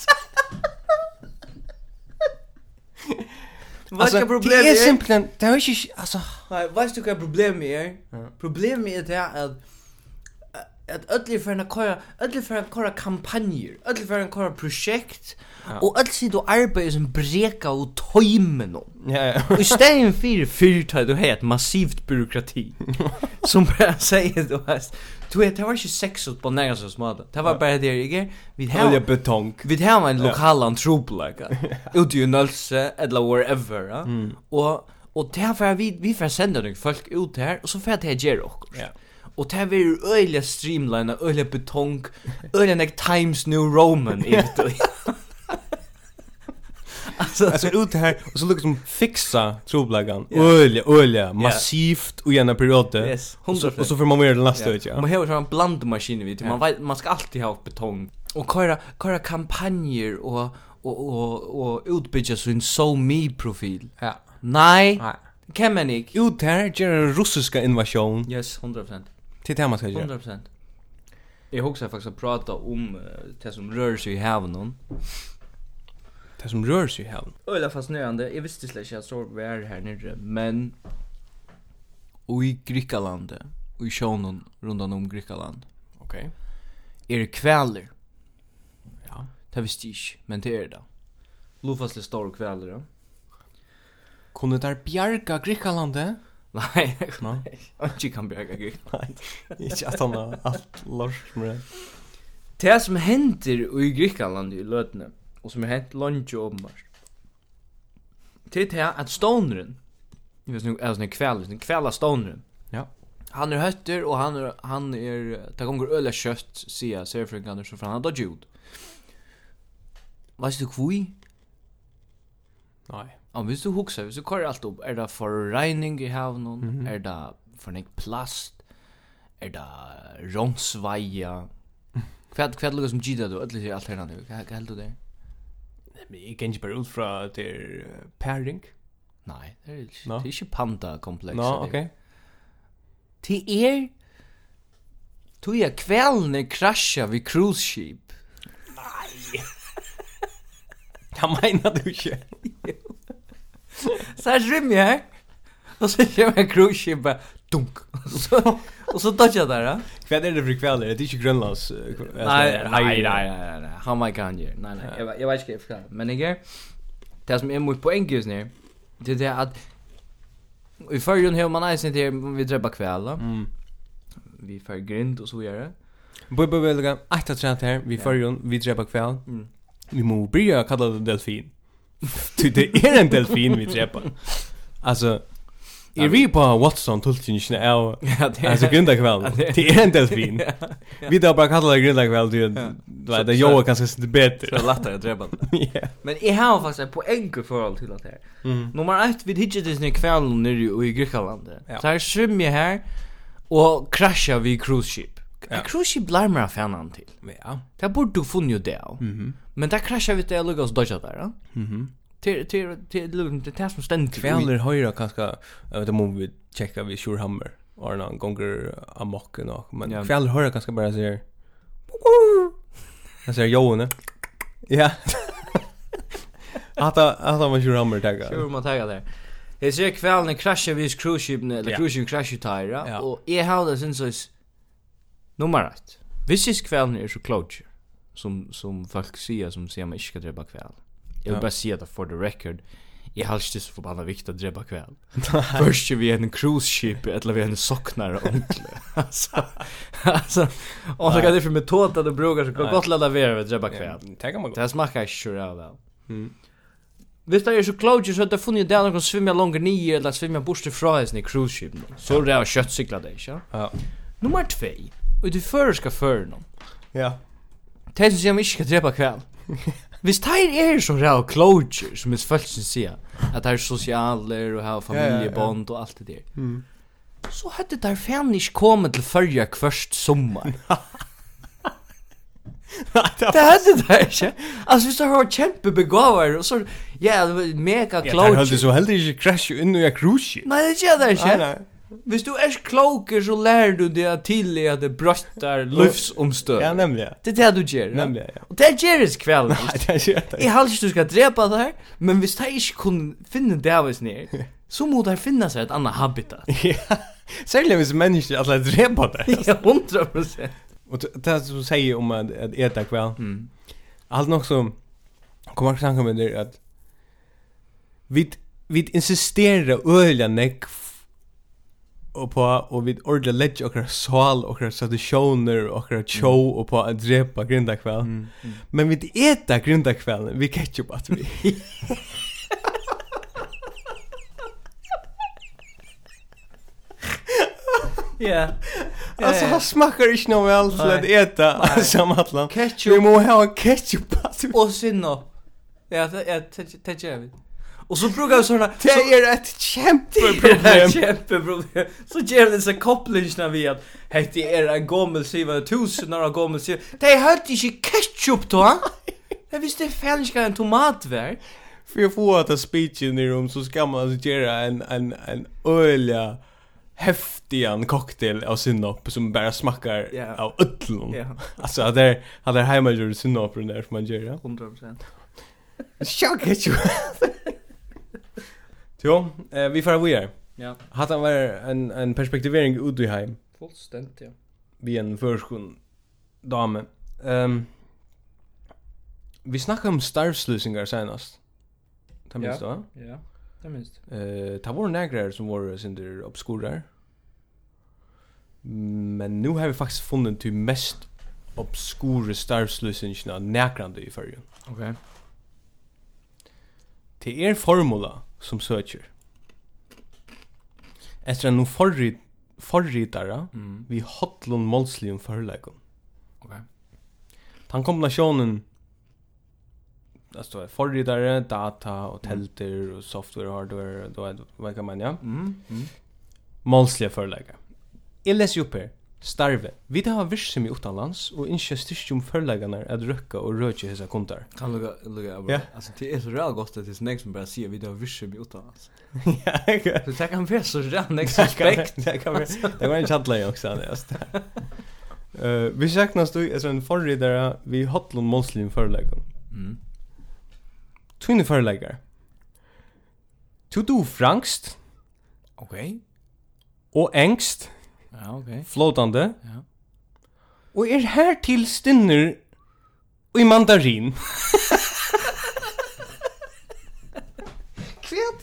Vad är problemet? Det är simpelt, det är inte, alltså... Nej, vad är problemet är? Problemet är det att at öll er fyrir að kora, öll er fyrir kora kampanjer, öll er fyrir að kora projekt, ja. og öll sitt og arbeid som breka og tøyme no. Ja, ja. og i stedet fyrir du har et massivt byråkrati, som bara sier, du vet, du vet, det var ikke sex ut på næra som småda, det var bare det, ikke? Vi har, ja, betong. Vi har en lokal antropelag, ute i Nølse, eller wherever, ja? mm. og, og det var vi, vi får sende noen folk ut her, og så får jeg til å gjøre okkur. Ja. Och det här var ju öliga streamlina, betong, öliga like Times New Roman. alltså alltså ut här och så liksom fixa troblagan. Yeah. Öliga, öliga, massivt och gärna perioder. Yes, 100%. Och så får man mer den lasta ut, ja. Man har ju en blandmaskin vid, man vet, man ska alltid ha betong. Och köra, köra kampanjer och och och och utbygga sin so me profil. Ja. Nej. Nej. Kan man inte. Ut här, gör en russiska invasion. Yes, 100%. Till det man ska göra. 100%. Jag husar faktiskt att prata om det som rör sig i haven Det som rör sig i havnen. Öla fascinerande. Jag visste släck jag såg var här nere, men och i Grekland och i sjönen runt om Grekland. Okej. Okay. Är det kväller? Ja, det visste jag men det är det. Lufasle stor kväller. Ja. Kunde där bjarga Grekland? Nej, nej. Och kan bjerga gud. Nej. Inte att han har allt lors med det. Det som händer i Grekland i lödne, och som har hänt lunch och åpenbart, det är det att stånren, jag vet inte, alltså kväll, den kvälla stånren, ja. han är hötter och han är, han är, det kommer öle kött, säga, säger fröken så för han har dodgjord. Vad är det kvui? Nej. Ja, hvis du huxar, hvis du kører alt opp, er det forregning i havnen, mm -hmm. är det for nek plast, er det romsvaja. Kvad kvad lukas som gida du, ødelig ödligt alternativ. Vad held du det? Men jag kan inte bara ut från det är pairing. Nei, det er ikke, No? Det er ikke panda-komplex. No, okej. Det er, Tog jag kvällne krasja vid cruise ship. Nej. Jag menar du inte. Så här rymmer jag. Och så kör jag cruise ship bara dunk. Och så dodge jag där. Vad är det för kväll? Det är inte Grönlands. Nej, nej, nej, nej. How my can you? Nej, nej. Jag vet inte vad jag Men jag det som är mot poäng just nu. Det är det att i förrjun hur man är inte vi dräppa kväll. Mm. Vi får grind och så vidare. Bubbe vill gå att ta här vi förrjun vi dräppa kväll. Mm. Vi må börja kalla det delfin. Du, det är en delfin vi träpar. Alltså, Jag vi på Watson tulkingen är alltså grunda kväll. Det är en delfin. Vi då bara kallar det grunda kväll du vet det jag kanske sitter bättre. Så lättare att dräpa. Men i här faktiskt är poäng för allt till att här. Nummer 1 vid det Disney kvällen nere i Grekland. Så här svimmer här och kraschar vi cruise ship. Ja. Cruise ship larmar fanan till. Ja. Där borde du funnit det. Mhm. Men där kraschar vi det till Lucas Dodge där. Ja? Mhm. Till till till till det tas som ständigt. Kväller höra kanske vet om vi checka vi Shorehammer och någon gånger amok och men kväller höra kanske bara så här. Jag säger Johan. Ja. Att att man Shorehammer tagga. Shorehammer tagga där. Jeg ser kvelden krasje vis cruise ship eller cruise-skipene krasje tæra, och jeg har det så nummer 1. Visst jeg kvelden er så klodger, som som folk säger som säger man inte ska dräpa kväll. Jag vill bara säga det for the record. Jag har inte så förbannat vikta att dräpa kväll. Först vi en cruise ship eller vi en socknar onkle. alltså alltså och så kan det för metod att det brukar så gott ladda vi att dräpa kväll. Tänk man. det smakar sure väl. Mm. Visst det är så klart så att det funnit där någon svimma långt ner eller svimma bort ifrån i cruise ship. Så det är köttcyklar det, ja. Ja. Nummer 2. Och du förska för någon. Ja. De som sier om ikke skal drepa kvæl. Hvis teir er så ræv klogjer, som mis folk sin sier, at teir er sosialer og har familiebånd og alt det der, mm. så hadde teir fan ikke kommet til førja kvørst sommar. det hadde det ikke. Altså, hvis du har kjempebegåvar, og så, ja, mega klogjer. Ja, teir hadde så heller ikke krasje inn i krusje. Nei, det gjør det ikke. Nei, nei. Hvis du er kloker så lär du dig att till att det bröstar livsomstör. Ja, nemlig. Det er det du gjør. Ja? Nemlig, ja. Och det gjør det kväll. Nei, det gör det. Jag ikke du ska drepa det her, men hvis det inte kunne finna det av ner, så må det finna sig ett annat habitat. Ja. særlig hvis mennesker alla drepa det. Ja, 100%. Och det som säger om att äta kväll. Mm. Allt nog som kommer att snacka med det att vi vi insisterar öliga näck och på och vid ordla okkar och våra sal och traditioner och show och på att drepa grinda kväll. Mm. Men vi äta grinda kväll vi ketchup att vi. Ja. Alltså han smakar inte nog väl till att äta samma Ketchup. Vi må ha ketchup. Och sinno. Ja, det är det är det. Och så brukar jag såna Det är ett kämpeproblem. Kämpeproblem. Så ger det sig koppling när vi att hette er en gammal siva tusen när gammal siva. Det hade inte ketchup då. Jag visste fälska en tomat var. För att få att det speechen i rum så ska man alltså göra en en en ölja häftigan cocktail av sinnop som bara smakar yeah. av ötlon. Yeah. alltså där hade hemma gjort sinnop där som man gör. 100%. Chock ketchup. Jo, eh, vi får vi är. Ja. Hade varit en en perspektivering ut i hem. Fullständigt, ja. Vi en förskon dame. Ehm um, Vi snackar om starvslösningar senast. Ta minst ja. då? Ja. Ta minst. Eh, ta var några som var synder obskurar. Men nu har vi faktiskt funnit till mest obskure starvslösningarna näkrande i färgen. Okej. Okay. Det är formula som søker. Efter en forrit, forritare mm. vi hotlun målslium förläggen. Okej. Okay. Den kombinationen alltså är data och tälter mm. och software och hardware då är vad kan man ja. Mm. mm. Målsliga förlägga. Jag läser upp här starve. Vi det har virksomhet utanlands og ikke styrkjum förläggarna at rökka og rökja hessa kontar. Kan lukka, lukka, ja. altså det er så real godt at det er nek som bare sier vi det har virksomhet utanlands. ja, ikke. Så det kan være så real nek som spekt. Det kan være, det var en chattlay også, det Uh, vi saknas du etter en forridare vi hotlon målslim förläggar. Mm. Tune förläggar. To do frankst. Okej. Okay. Og engst. Ja, okay. Flotande. Ja. Och er här til stinner i mandarin. Kvet.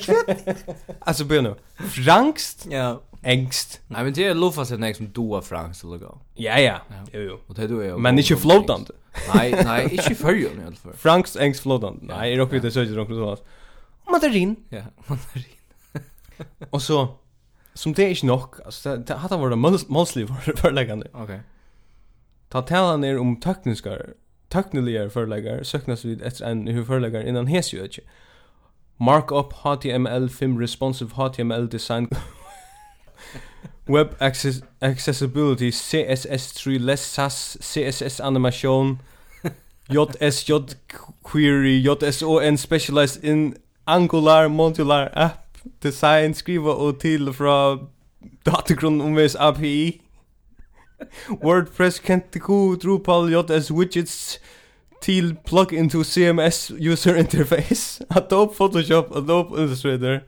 Kvet. Alltså bönor. Frankst. Ja. Engst. Nej men det är luffa sig nästa som du har frankst eller gå. Ja ja. Jo jo. Och det du är. Men inte flotande. Nej nej, inte för ju i alla fall. Frankst engst flotande. Nej, är också det så jag tror så. Mandarin. Ja, mandarin. Och så som det er ikke nok. Altså, det, det hadde vært målslig for forleggende. Ok. Ta tala ner om tekniska, tekniska förläggare söknas vid ett en hur förläggare innan hes. Markup HTML 5 responsive HTML design web access accessibility CSS3 less SAS CSS animation JSJ query JSON specialized in angular modular app design skriva och till från datagrund omvis API. WordPress kentiku Drupal JS widgets till plug into CMS user interface. Adobe Photoshop, Adobe Illustrator.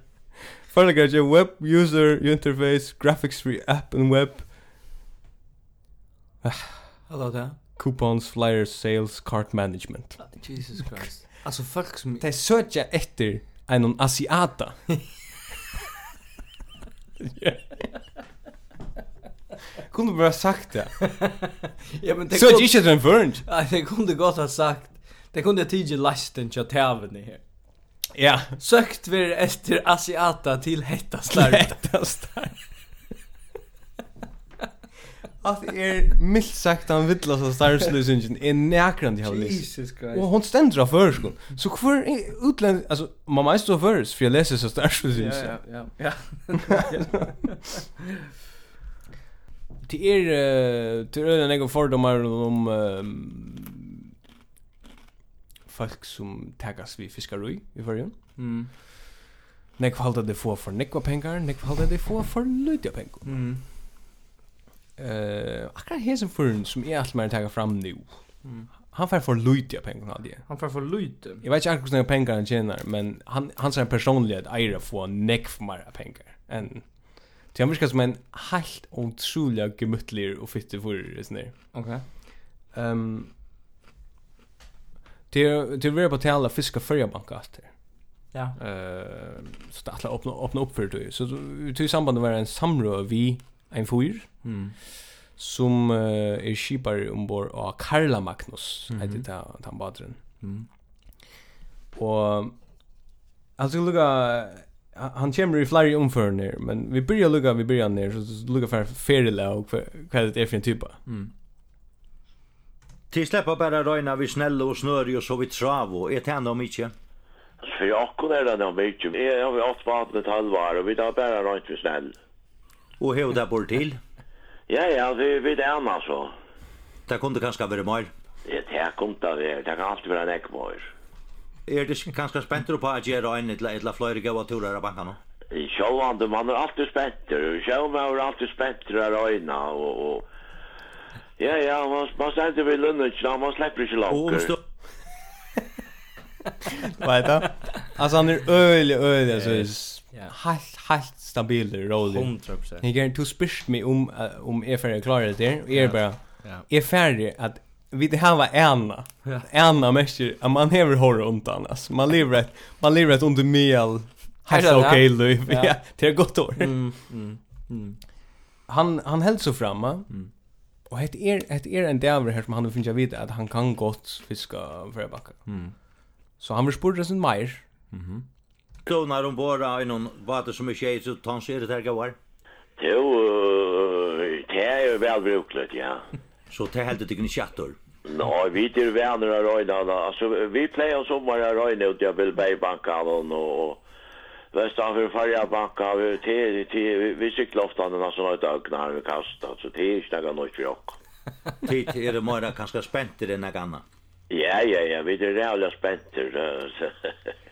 Förlagar web user interface, graphics free app and web. Hallå där. Coupons, flyers, sales, cart management. Jesus Christ. Alltså folk som... Det söker efter en asiata. Kunde bara sagt det. ja men det Så det är inte en förnt. Nej, det kunde gott ha sagt. Det kunde jag tidigt lasten till tävlen här. Ja. Sökt vi efter asiata till hetta starkt. Hetta att er milt sagt han vittlas av starslösningen är näkrande jag läst. Jesus Christ. Och hon ständer av förskon. Så kvar utland alltså man måste stå förs för jag läser så starslösningen. Ja ja ja. Ja. Det är till ölen jag fördomar om folk som tagas vi fiskarui i förrjun. Mm. Nekva halda det få for nekva pengar, nekva halda det få for lutja pengar. Mm. Eh, akkurat hesen förrän som är allt mer taga fram nu. Mm. Han får för lite pengar av det. Han får för lite. Jag vet inte akkurat hur pengar han tjänar, men han han säger personligen att Ira får neck för mer pengar. En Det han virkar som en helt otrolig gemütlig och fittig för sån där. Okej. Okay. Um, det det vill på tala fiska förra bankast. Ja. Eh uh, så det alla öppna öppna upp för det. Så i samband med en samrå vi en fyr mm. som uh, er skipar ombord av Karla Magnus mm -hmm. heter ta, ta badren mm. og han skal lukka han kommer i flere omførende men vi börjar lukka vi börjar ner så lukka for ferila og hva det er for en type mm. Til släppa bara röjna vi snälla och snöri och så vi travo. Är det ändå mycket? För jag kunde redan mycket. Jag har vi åtta vattnet halvar och vi tar bara röjt vi snälla. Og hur det bort till? Ja, ja, vi vi där man så. Det kunde kanske vara mer. Det här kunde det, det kan alltid vara en ekvor. Er det kanskje spent på at gjøre en eller eller flere gode turer av bankene? Sjåan, man er alltid spent. Sjåan er alltid spent av øynene og, og Ja, ja, man, man stender ved lønnetjen, man slipper ikke lakker. Hva er det? Altså, han er øyelig, øyelig, så yeah. helt helt stabil rolig. 100%. Jag gärna tog spyrst mig om uh, om är färdig klara det och är bara Ja. är färdig att vi det här var ena. Ena mäster att man häver horror runt annars. Man lever ett man lever ett under mel. Helt okej då. Ja, det är gott år. Mm, mm, mm. Han han höll så framme. Mm. Och ett är ett är en däver här som han finns jag vet att han kan gott fiska för backa. Mm. Så han vill spurra sin mer. Mhm. Mm då om bara i någon vatten som är tjej så tar sig det här går. Jo, det är ju väl brukligt, ja. Så det helt det inte chattor. Nej, vi är vänner av röjna. Alltså, vi plejer sommar av röjna ut i Bilbergbankan och Västanför Färjabanka, vi, vi, vi, vi cyklar ofta när man sådana där ögnar vi kastar, så det är inte något för oss. Tid är det mera ganska spänt i den här ganna. Ja, ja, ja, vi är rävliga spänt i det.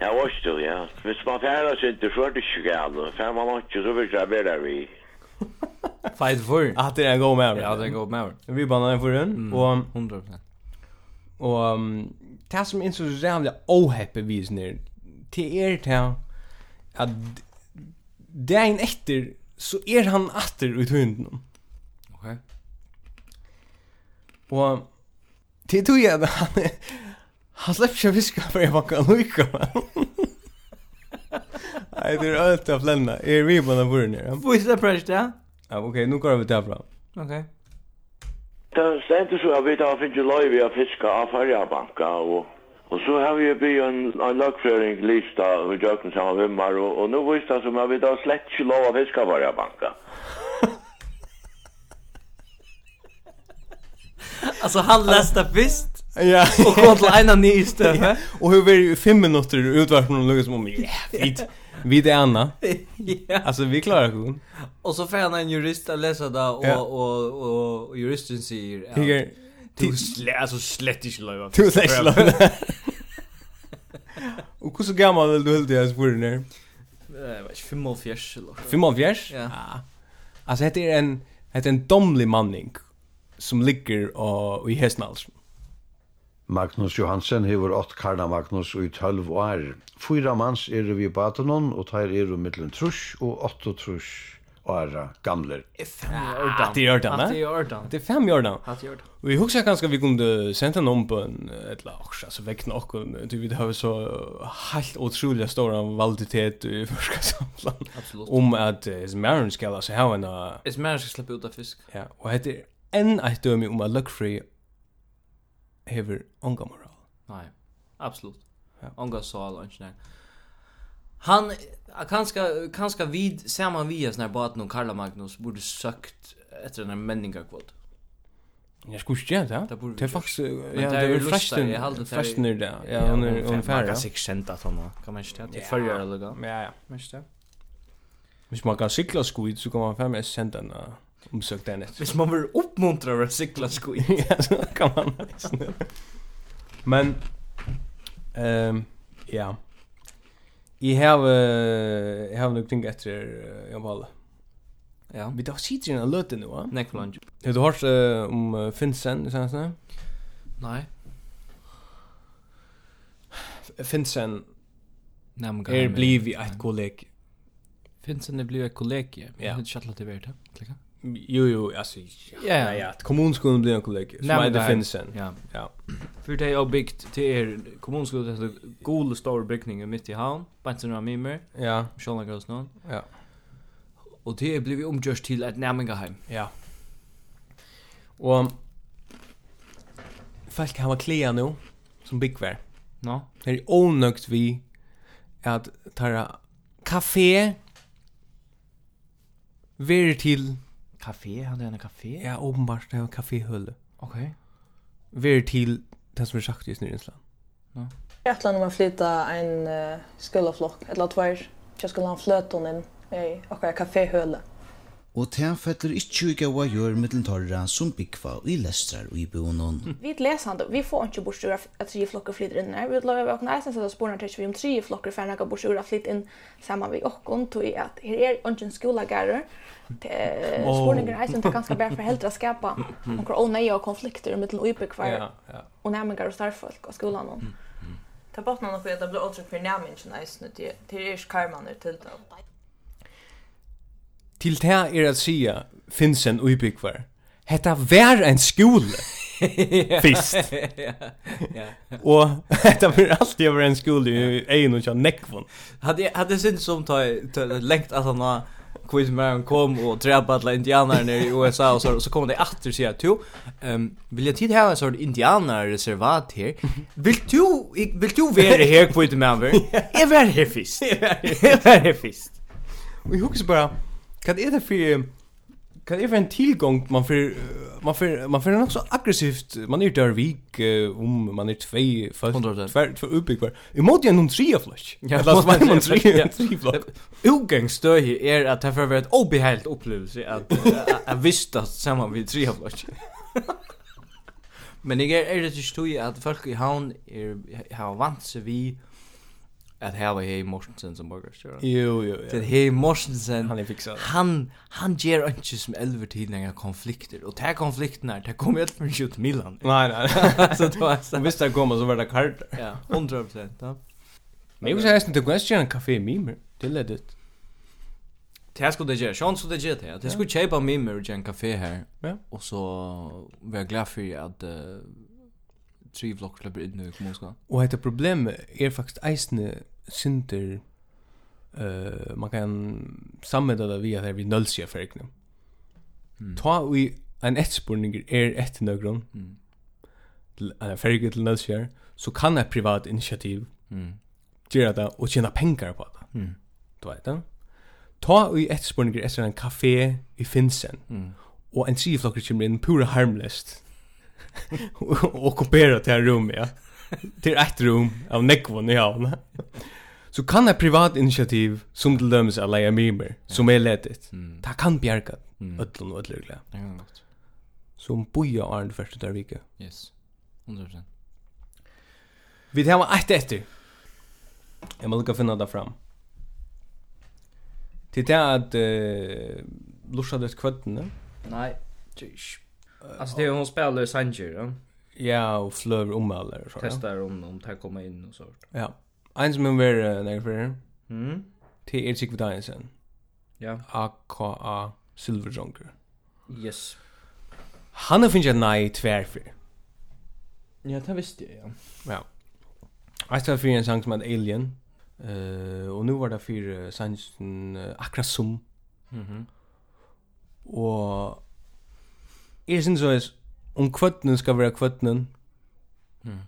Ja, var det, ja. Hvis man færer sig inte så er det ikke galt. Færer man ikke, så vill jag bära vi. Fight for. Att det är en god med. Ja, det är en god med. Vi bannar den förrän. Och 100%. Och det som är så jävla ohäppe vis ner. till är det att dagen efter så är han åter ut hunden. Okej. Och det tog jag han Han släpper sig fiska för jag bakar lika. Nej, det är allt av lämna. Är vi på den burden här? Vad är det press där? Ja, okej, nu går vi där fram. Okej. Det ständer så att vi tar finns ju löj vi har fiska av Färjabanka och Och så har vi blivit en, en lagföring lista och jöken samma vimmar och, och nu visst det som att vi att slätt inte lov av fiska varje banka. alltså han läste visst Ja. Och kom till ena ny stöv. Och hur var ju 5 minuter utvärd från Lucas om ja, fint. Vi det Anna. Ja. Alltså vi klarar det. Och så får han en jurist att läsa där och och och juristen säger att du slä alltså slett inte lov. Du slä inte. Och hur så gammal vill du helt jag spår ner? Eh, vad 45 eller 45? Ja. Alltså heter en heter en domlig manning som ligger och i hästnalsen. Magnus Johansen hever ått Karna Magnus og i tølv år. Fyra mans er vi i Batanon, og tar er jo mittlen trus og åtta trus åra gamler. Det i ordan, Att i ordan. Det är fem ordan. Att i ordan. Vi huxar ganska vi kunde sända någon på en ett lax, alltså väckna och du vet har så helt otroliga stora validitet i förska samlan. Absolut. Om att is marriage ska alltså ha en Is marriage ska släppa ut av fisk. Ja, och heter en ett dömi om a Luckfree hever onga moral. Nej, absolut. Ja. Onga sal och inte Han kanske kanske vid samma vias när baten och Karl Magnus borde sökt efter den här människakvot. Jag skulle inte göra det. Det är faktiskt ja, det är fräschen. Fräschen är det. Ja, hon är ungefär. Man kan sig att såna. Kan man inte det förgör eller Ja, ja. Men det. Hvis man kan cykla skvid så kan man fem sända den omsökt den Hvis man vill uppmuntra att cykla skit. ja, så kan man. Men ehm um, ja. jeg har jeg har nog tänkt efter Jan bara. Ja. Vi tar sitter i en löte nå, va? Neck lunge. Har du hørt uh, om uh, Finsen i senaste? Nei. Finsen Namgar. Er blivi et kolleg. Finsen er blivit eit kolleg, ja. Ja. Det er ikke alt at det er verdt, Jo, jo, alltså, ja, Ja, ja, kommunskolan blir en kollega, som är det finns sen. Ja. ja. För det är byggt till er kommunskolan, det är god stor byggning mitt i havn, bara några Mimmer. ja. Kjollan Girls någon. Ja. Och det är blivit omgjort till ett närmingaheim. Ja. Och folk har klia nu, som byggvär. No. Det är onökt vi att ta kafé, Ver til Café, han är en café? Ja, åpenbart, det er en. Okej. Okay. Ver til det som er sagt just nu i Island. Ja. Jag om att flytta en uh, skullaflock, eller tvær, vara jag skulle ha flöt hon in i akkurat kaféhøle. Og det fettler ikke ikke hva gjør middeltarra som byggva i lestrar og i bonon. Vi lesande, vi får ikke bortstur at tre flokker flyttar inn her. Vi lovar åkna eisen sette sporene til vi om tre flokker færre nekka bortstur at flyt inn saman vi okkon, tog i at her er en skolagarer, spurningar här som ganska bär för helt att skapa några onödiga och konflikter mellan obekvar ja, ja. och nämningar och starfolk och skolan. Ta bort någon för att det blir åtryck för nämningen nice nu till till är karman ut till då. Till det här är att säga finns en obekvar. Hetta vær ein skúli. Fist. Ja. Ja. Og hetta var alltid over ein skúli í einum og nekvon. Hade hade sinn sum ta lengt at hann quiz man kom och träffade alla indianer i USA och så så kom det åter så att ehm vill jag tid här en sorts indianer reservat här. Vill du vill du vara här quiz man? Är väl här fisk. Är väl här fisk. Vi hookas bara. Kan är det för kan det vara en tillgång man för man för man för något så aggressivt man är där vik uh, om man är två för för för uppbyggbar. I mot en någon tre flash. Ja, det var man tre tre flash. Utgångstö här är att det för ett obehält upplevelse att jag visste att samman vid tre av flash. Men det är det ju att folk i havn är har vant sig vi att här hei Mortensen som borgarstjärna. Jo, jo, jo. Det hei Mortensen. Han är fixad. Han, han ger inte som elver tidningar konflikter. Och ta konflikterna, det kommer helt från skjut Milan. Nej, nej. så det var så. Visst det kommer så var det kart. Ja, 100 procent. Ja. Men jag säger inte, du kan en kafé mimer. Det är ledigt. Det skulle det göra. Sean skulle det göra det. Det skulle köpa mimer och en kafé här. Ja. Och så var jag glad för att tre vlogg släpper in nu i kommunska. Og dette problem er faktisk eisne synder uh, man kan sammeda det via det vi nølsige fergene. Mm. Ta vi en etspurning er etter nøkron, mm. en ferge til nølsige, så kan et privat initiativ mm. gjøre det og tjene pengar på det. Mm. Du vet det? Ta vi etspurninger etter en kafé i Finsen, mm. og en tre flokker kommer inn pura harmløst och ockupera det här rummet. Ja. Till ett rum av nekvon i havn. Så kan ett privat initiativ som till döms alla är mimer som är lättet. Mm. Det kan bjärka mm. ödlon och ödlögla. Det kan gott. Som boja Arne första där vika. Yes. 100%. Vi har ett efter. Jag måste finna det fram. Till det att uh, lusha det kvättene? Nej, tjus. Alltså det är hon spelar i Sanger, ja. Ja, och flöver om alla så. Testar om om det kommer in och så. Ja. En som hon var där för. Mm. Till Erik Vidaisen. Ja. AKA Silver Junker. Yes. Han har finnit nej tvärfyr. Ja, det visste jag, ja. Ja. Jag stod för en sang som heter Alien. Uh, och nu var det för sangen uh, Akrasum. Mhm. Mm -hmm. och Jeg synes så er om kvøttenen skal være kvøttenen, mm.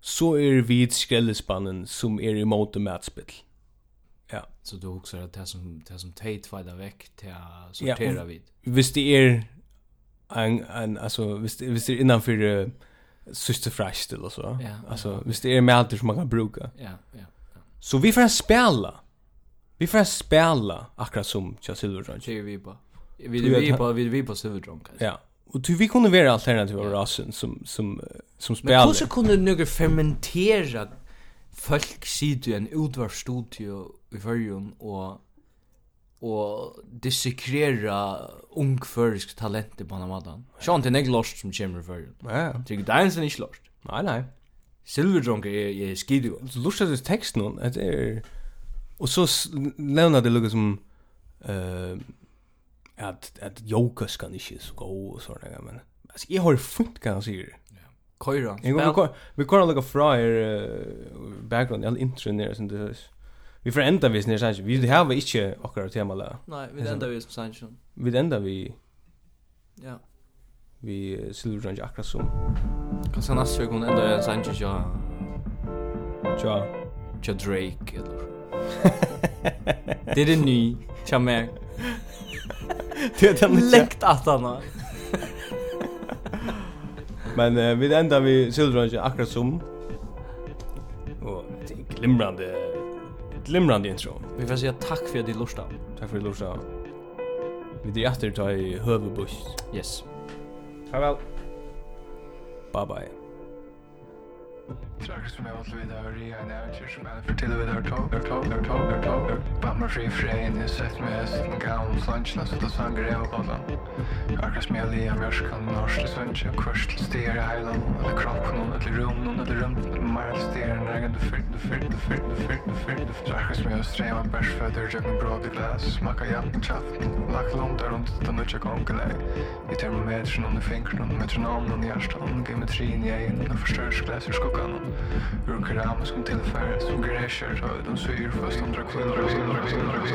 så er vi skrellespannen som er imot det matspill. Ja. Så du husker at det som, det som teit var vekk til å sortera ja, vid? Hvis det er en, en, altså, hvis det, hvis det er innanfor uh, syster fresh eller så. Ja, alltså, ja. hvis det er mater som man kan bruka. Ja, ja, ja. Så vi får spela. Vi får spela akkurat som Tja Silver Ranch. Det vi på. Vi är vi på vi vi på Silverdrunk. Ja. Och du vi kunde vara alternativ av rasen som som som spelar. Men hur kunde några fermentera folk sitter i en utvarstudio i förrjun och og dissekrera ung førisk talent på den måten. Sjøen til nek lost som kommer før. Ja. Tykker det er ikke lost. Nei, nei. Silverdrunk er, er skidig. Så lust at du tekst det er... Og så levner det lukket som... Uh, att att joka ska ni så gå och sådana där men alltså jag har funnit kan jag säga. Koira. Vi kan lukka fra background, jeg har intro nere som det høres. Vi får enda vi nere sannsyn. Vi har ikke akkurat tema la. Nei, vi enda vi som sannsyn. Vi enda vi... Ja. Vi silver range akkurat som. Kanskje næst vi kunne enda vi sannsyn tja... Tja... Tja Drake eller... Det er det nye, tja meg. Det är den läkt att han. Men uh, vi ändar vi Silverrange akkurat som och det är glimrande glimrande intro. Vi får säga tack för att du lyssnade. Tack för att du lyssnade. Vi är efter ta i Hövebusch. Yes. Farväl. Bye bye. Tracks som jag alltid vidare i en äventyr som jag för till och vidare tog, jag tog, jag tog, jag tog, jag Bant mig fri frän, jag sett mig hästen gammal slancherna så det sang grev och bollen. Arka smel i en världskan, norsk till svensk, jag kvörst till styr i heilan, eller kropp någon, eller rum någon, eller rum, eller the till styr, en egen du fyrt, du fyrt, du fyrt, du fyrt, du fyrt, du fyrt. Arka smel sträva en bärsföder, jag the bråd i glas, smaka hjälten, tjaften, lack långt där runt, den utja konkelej. I termometern, under fingrarna, metronomen, under hjärtan, geometrin i egen, och förstörs gläser skuggan, hur en keramik som tillfärgas och gräscher så de syr fast de drar kvinnor och kvinnor kvinnor.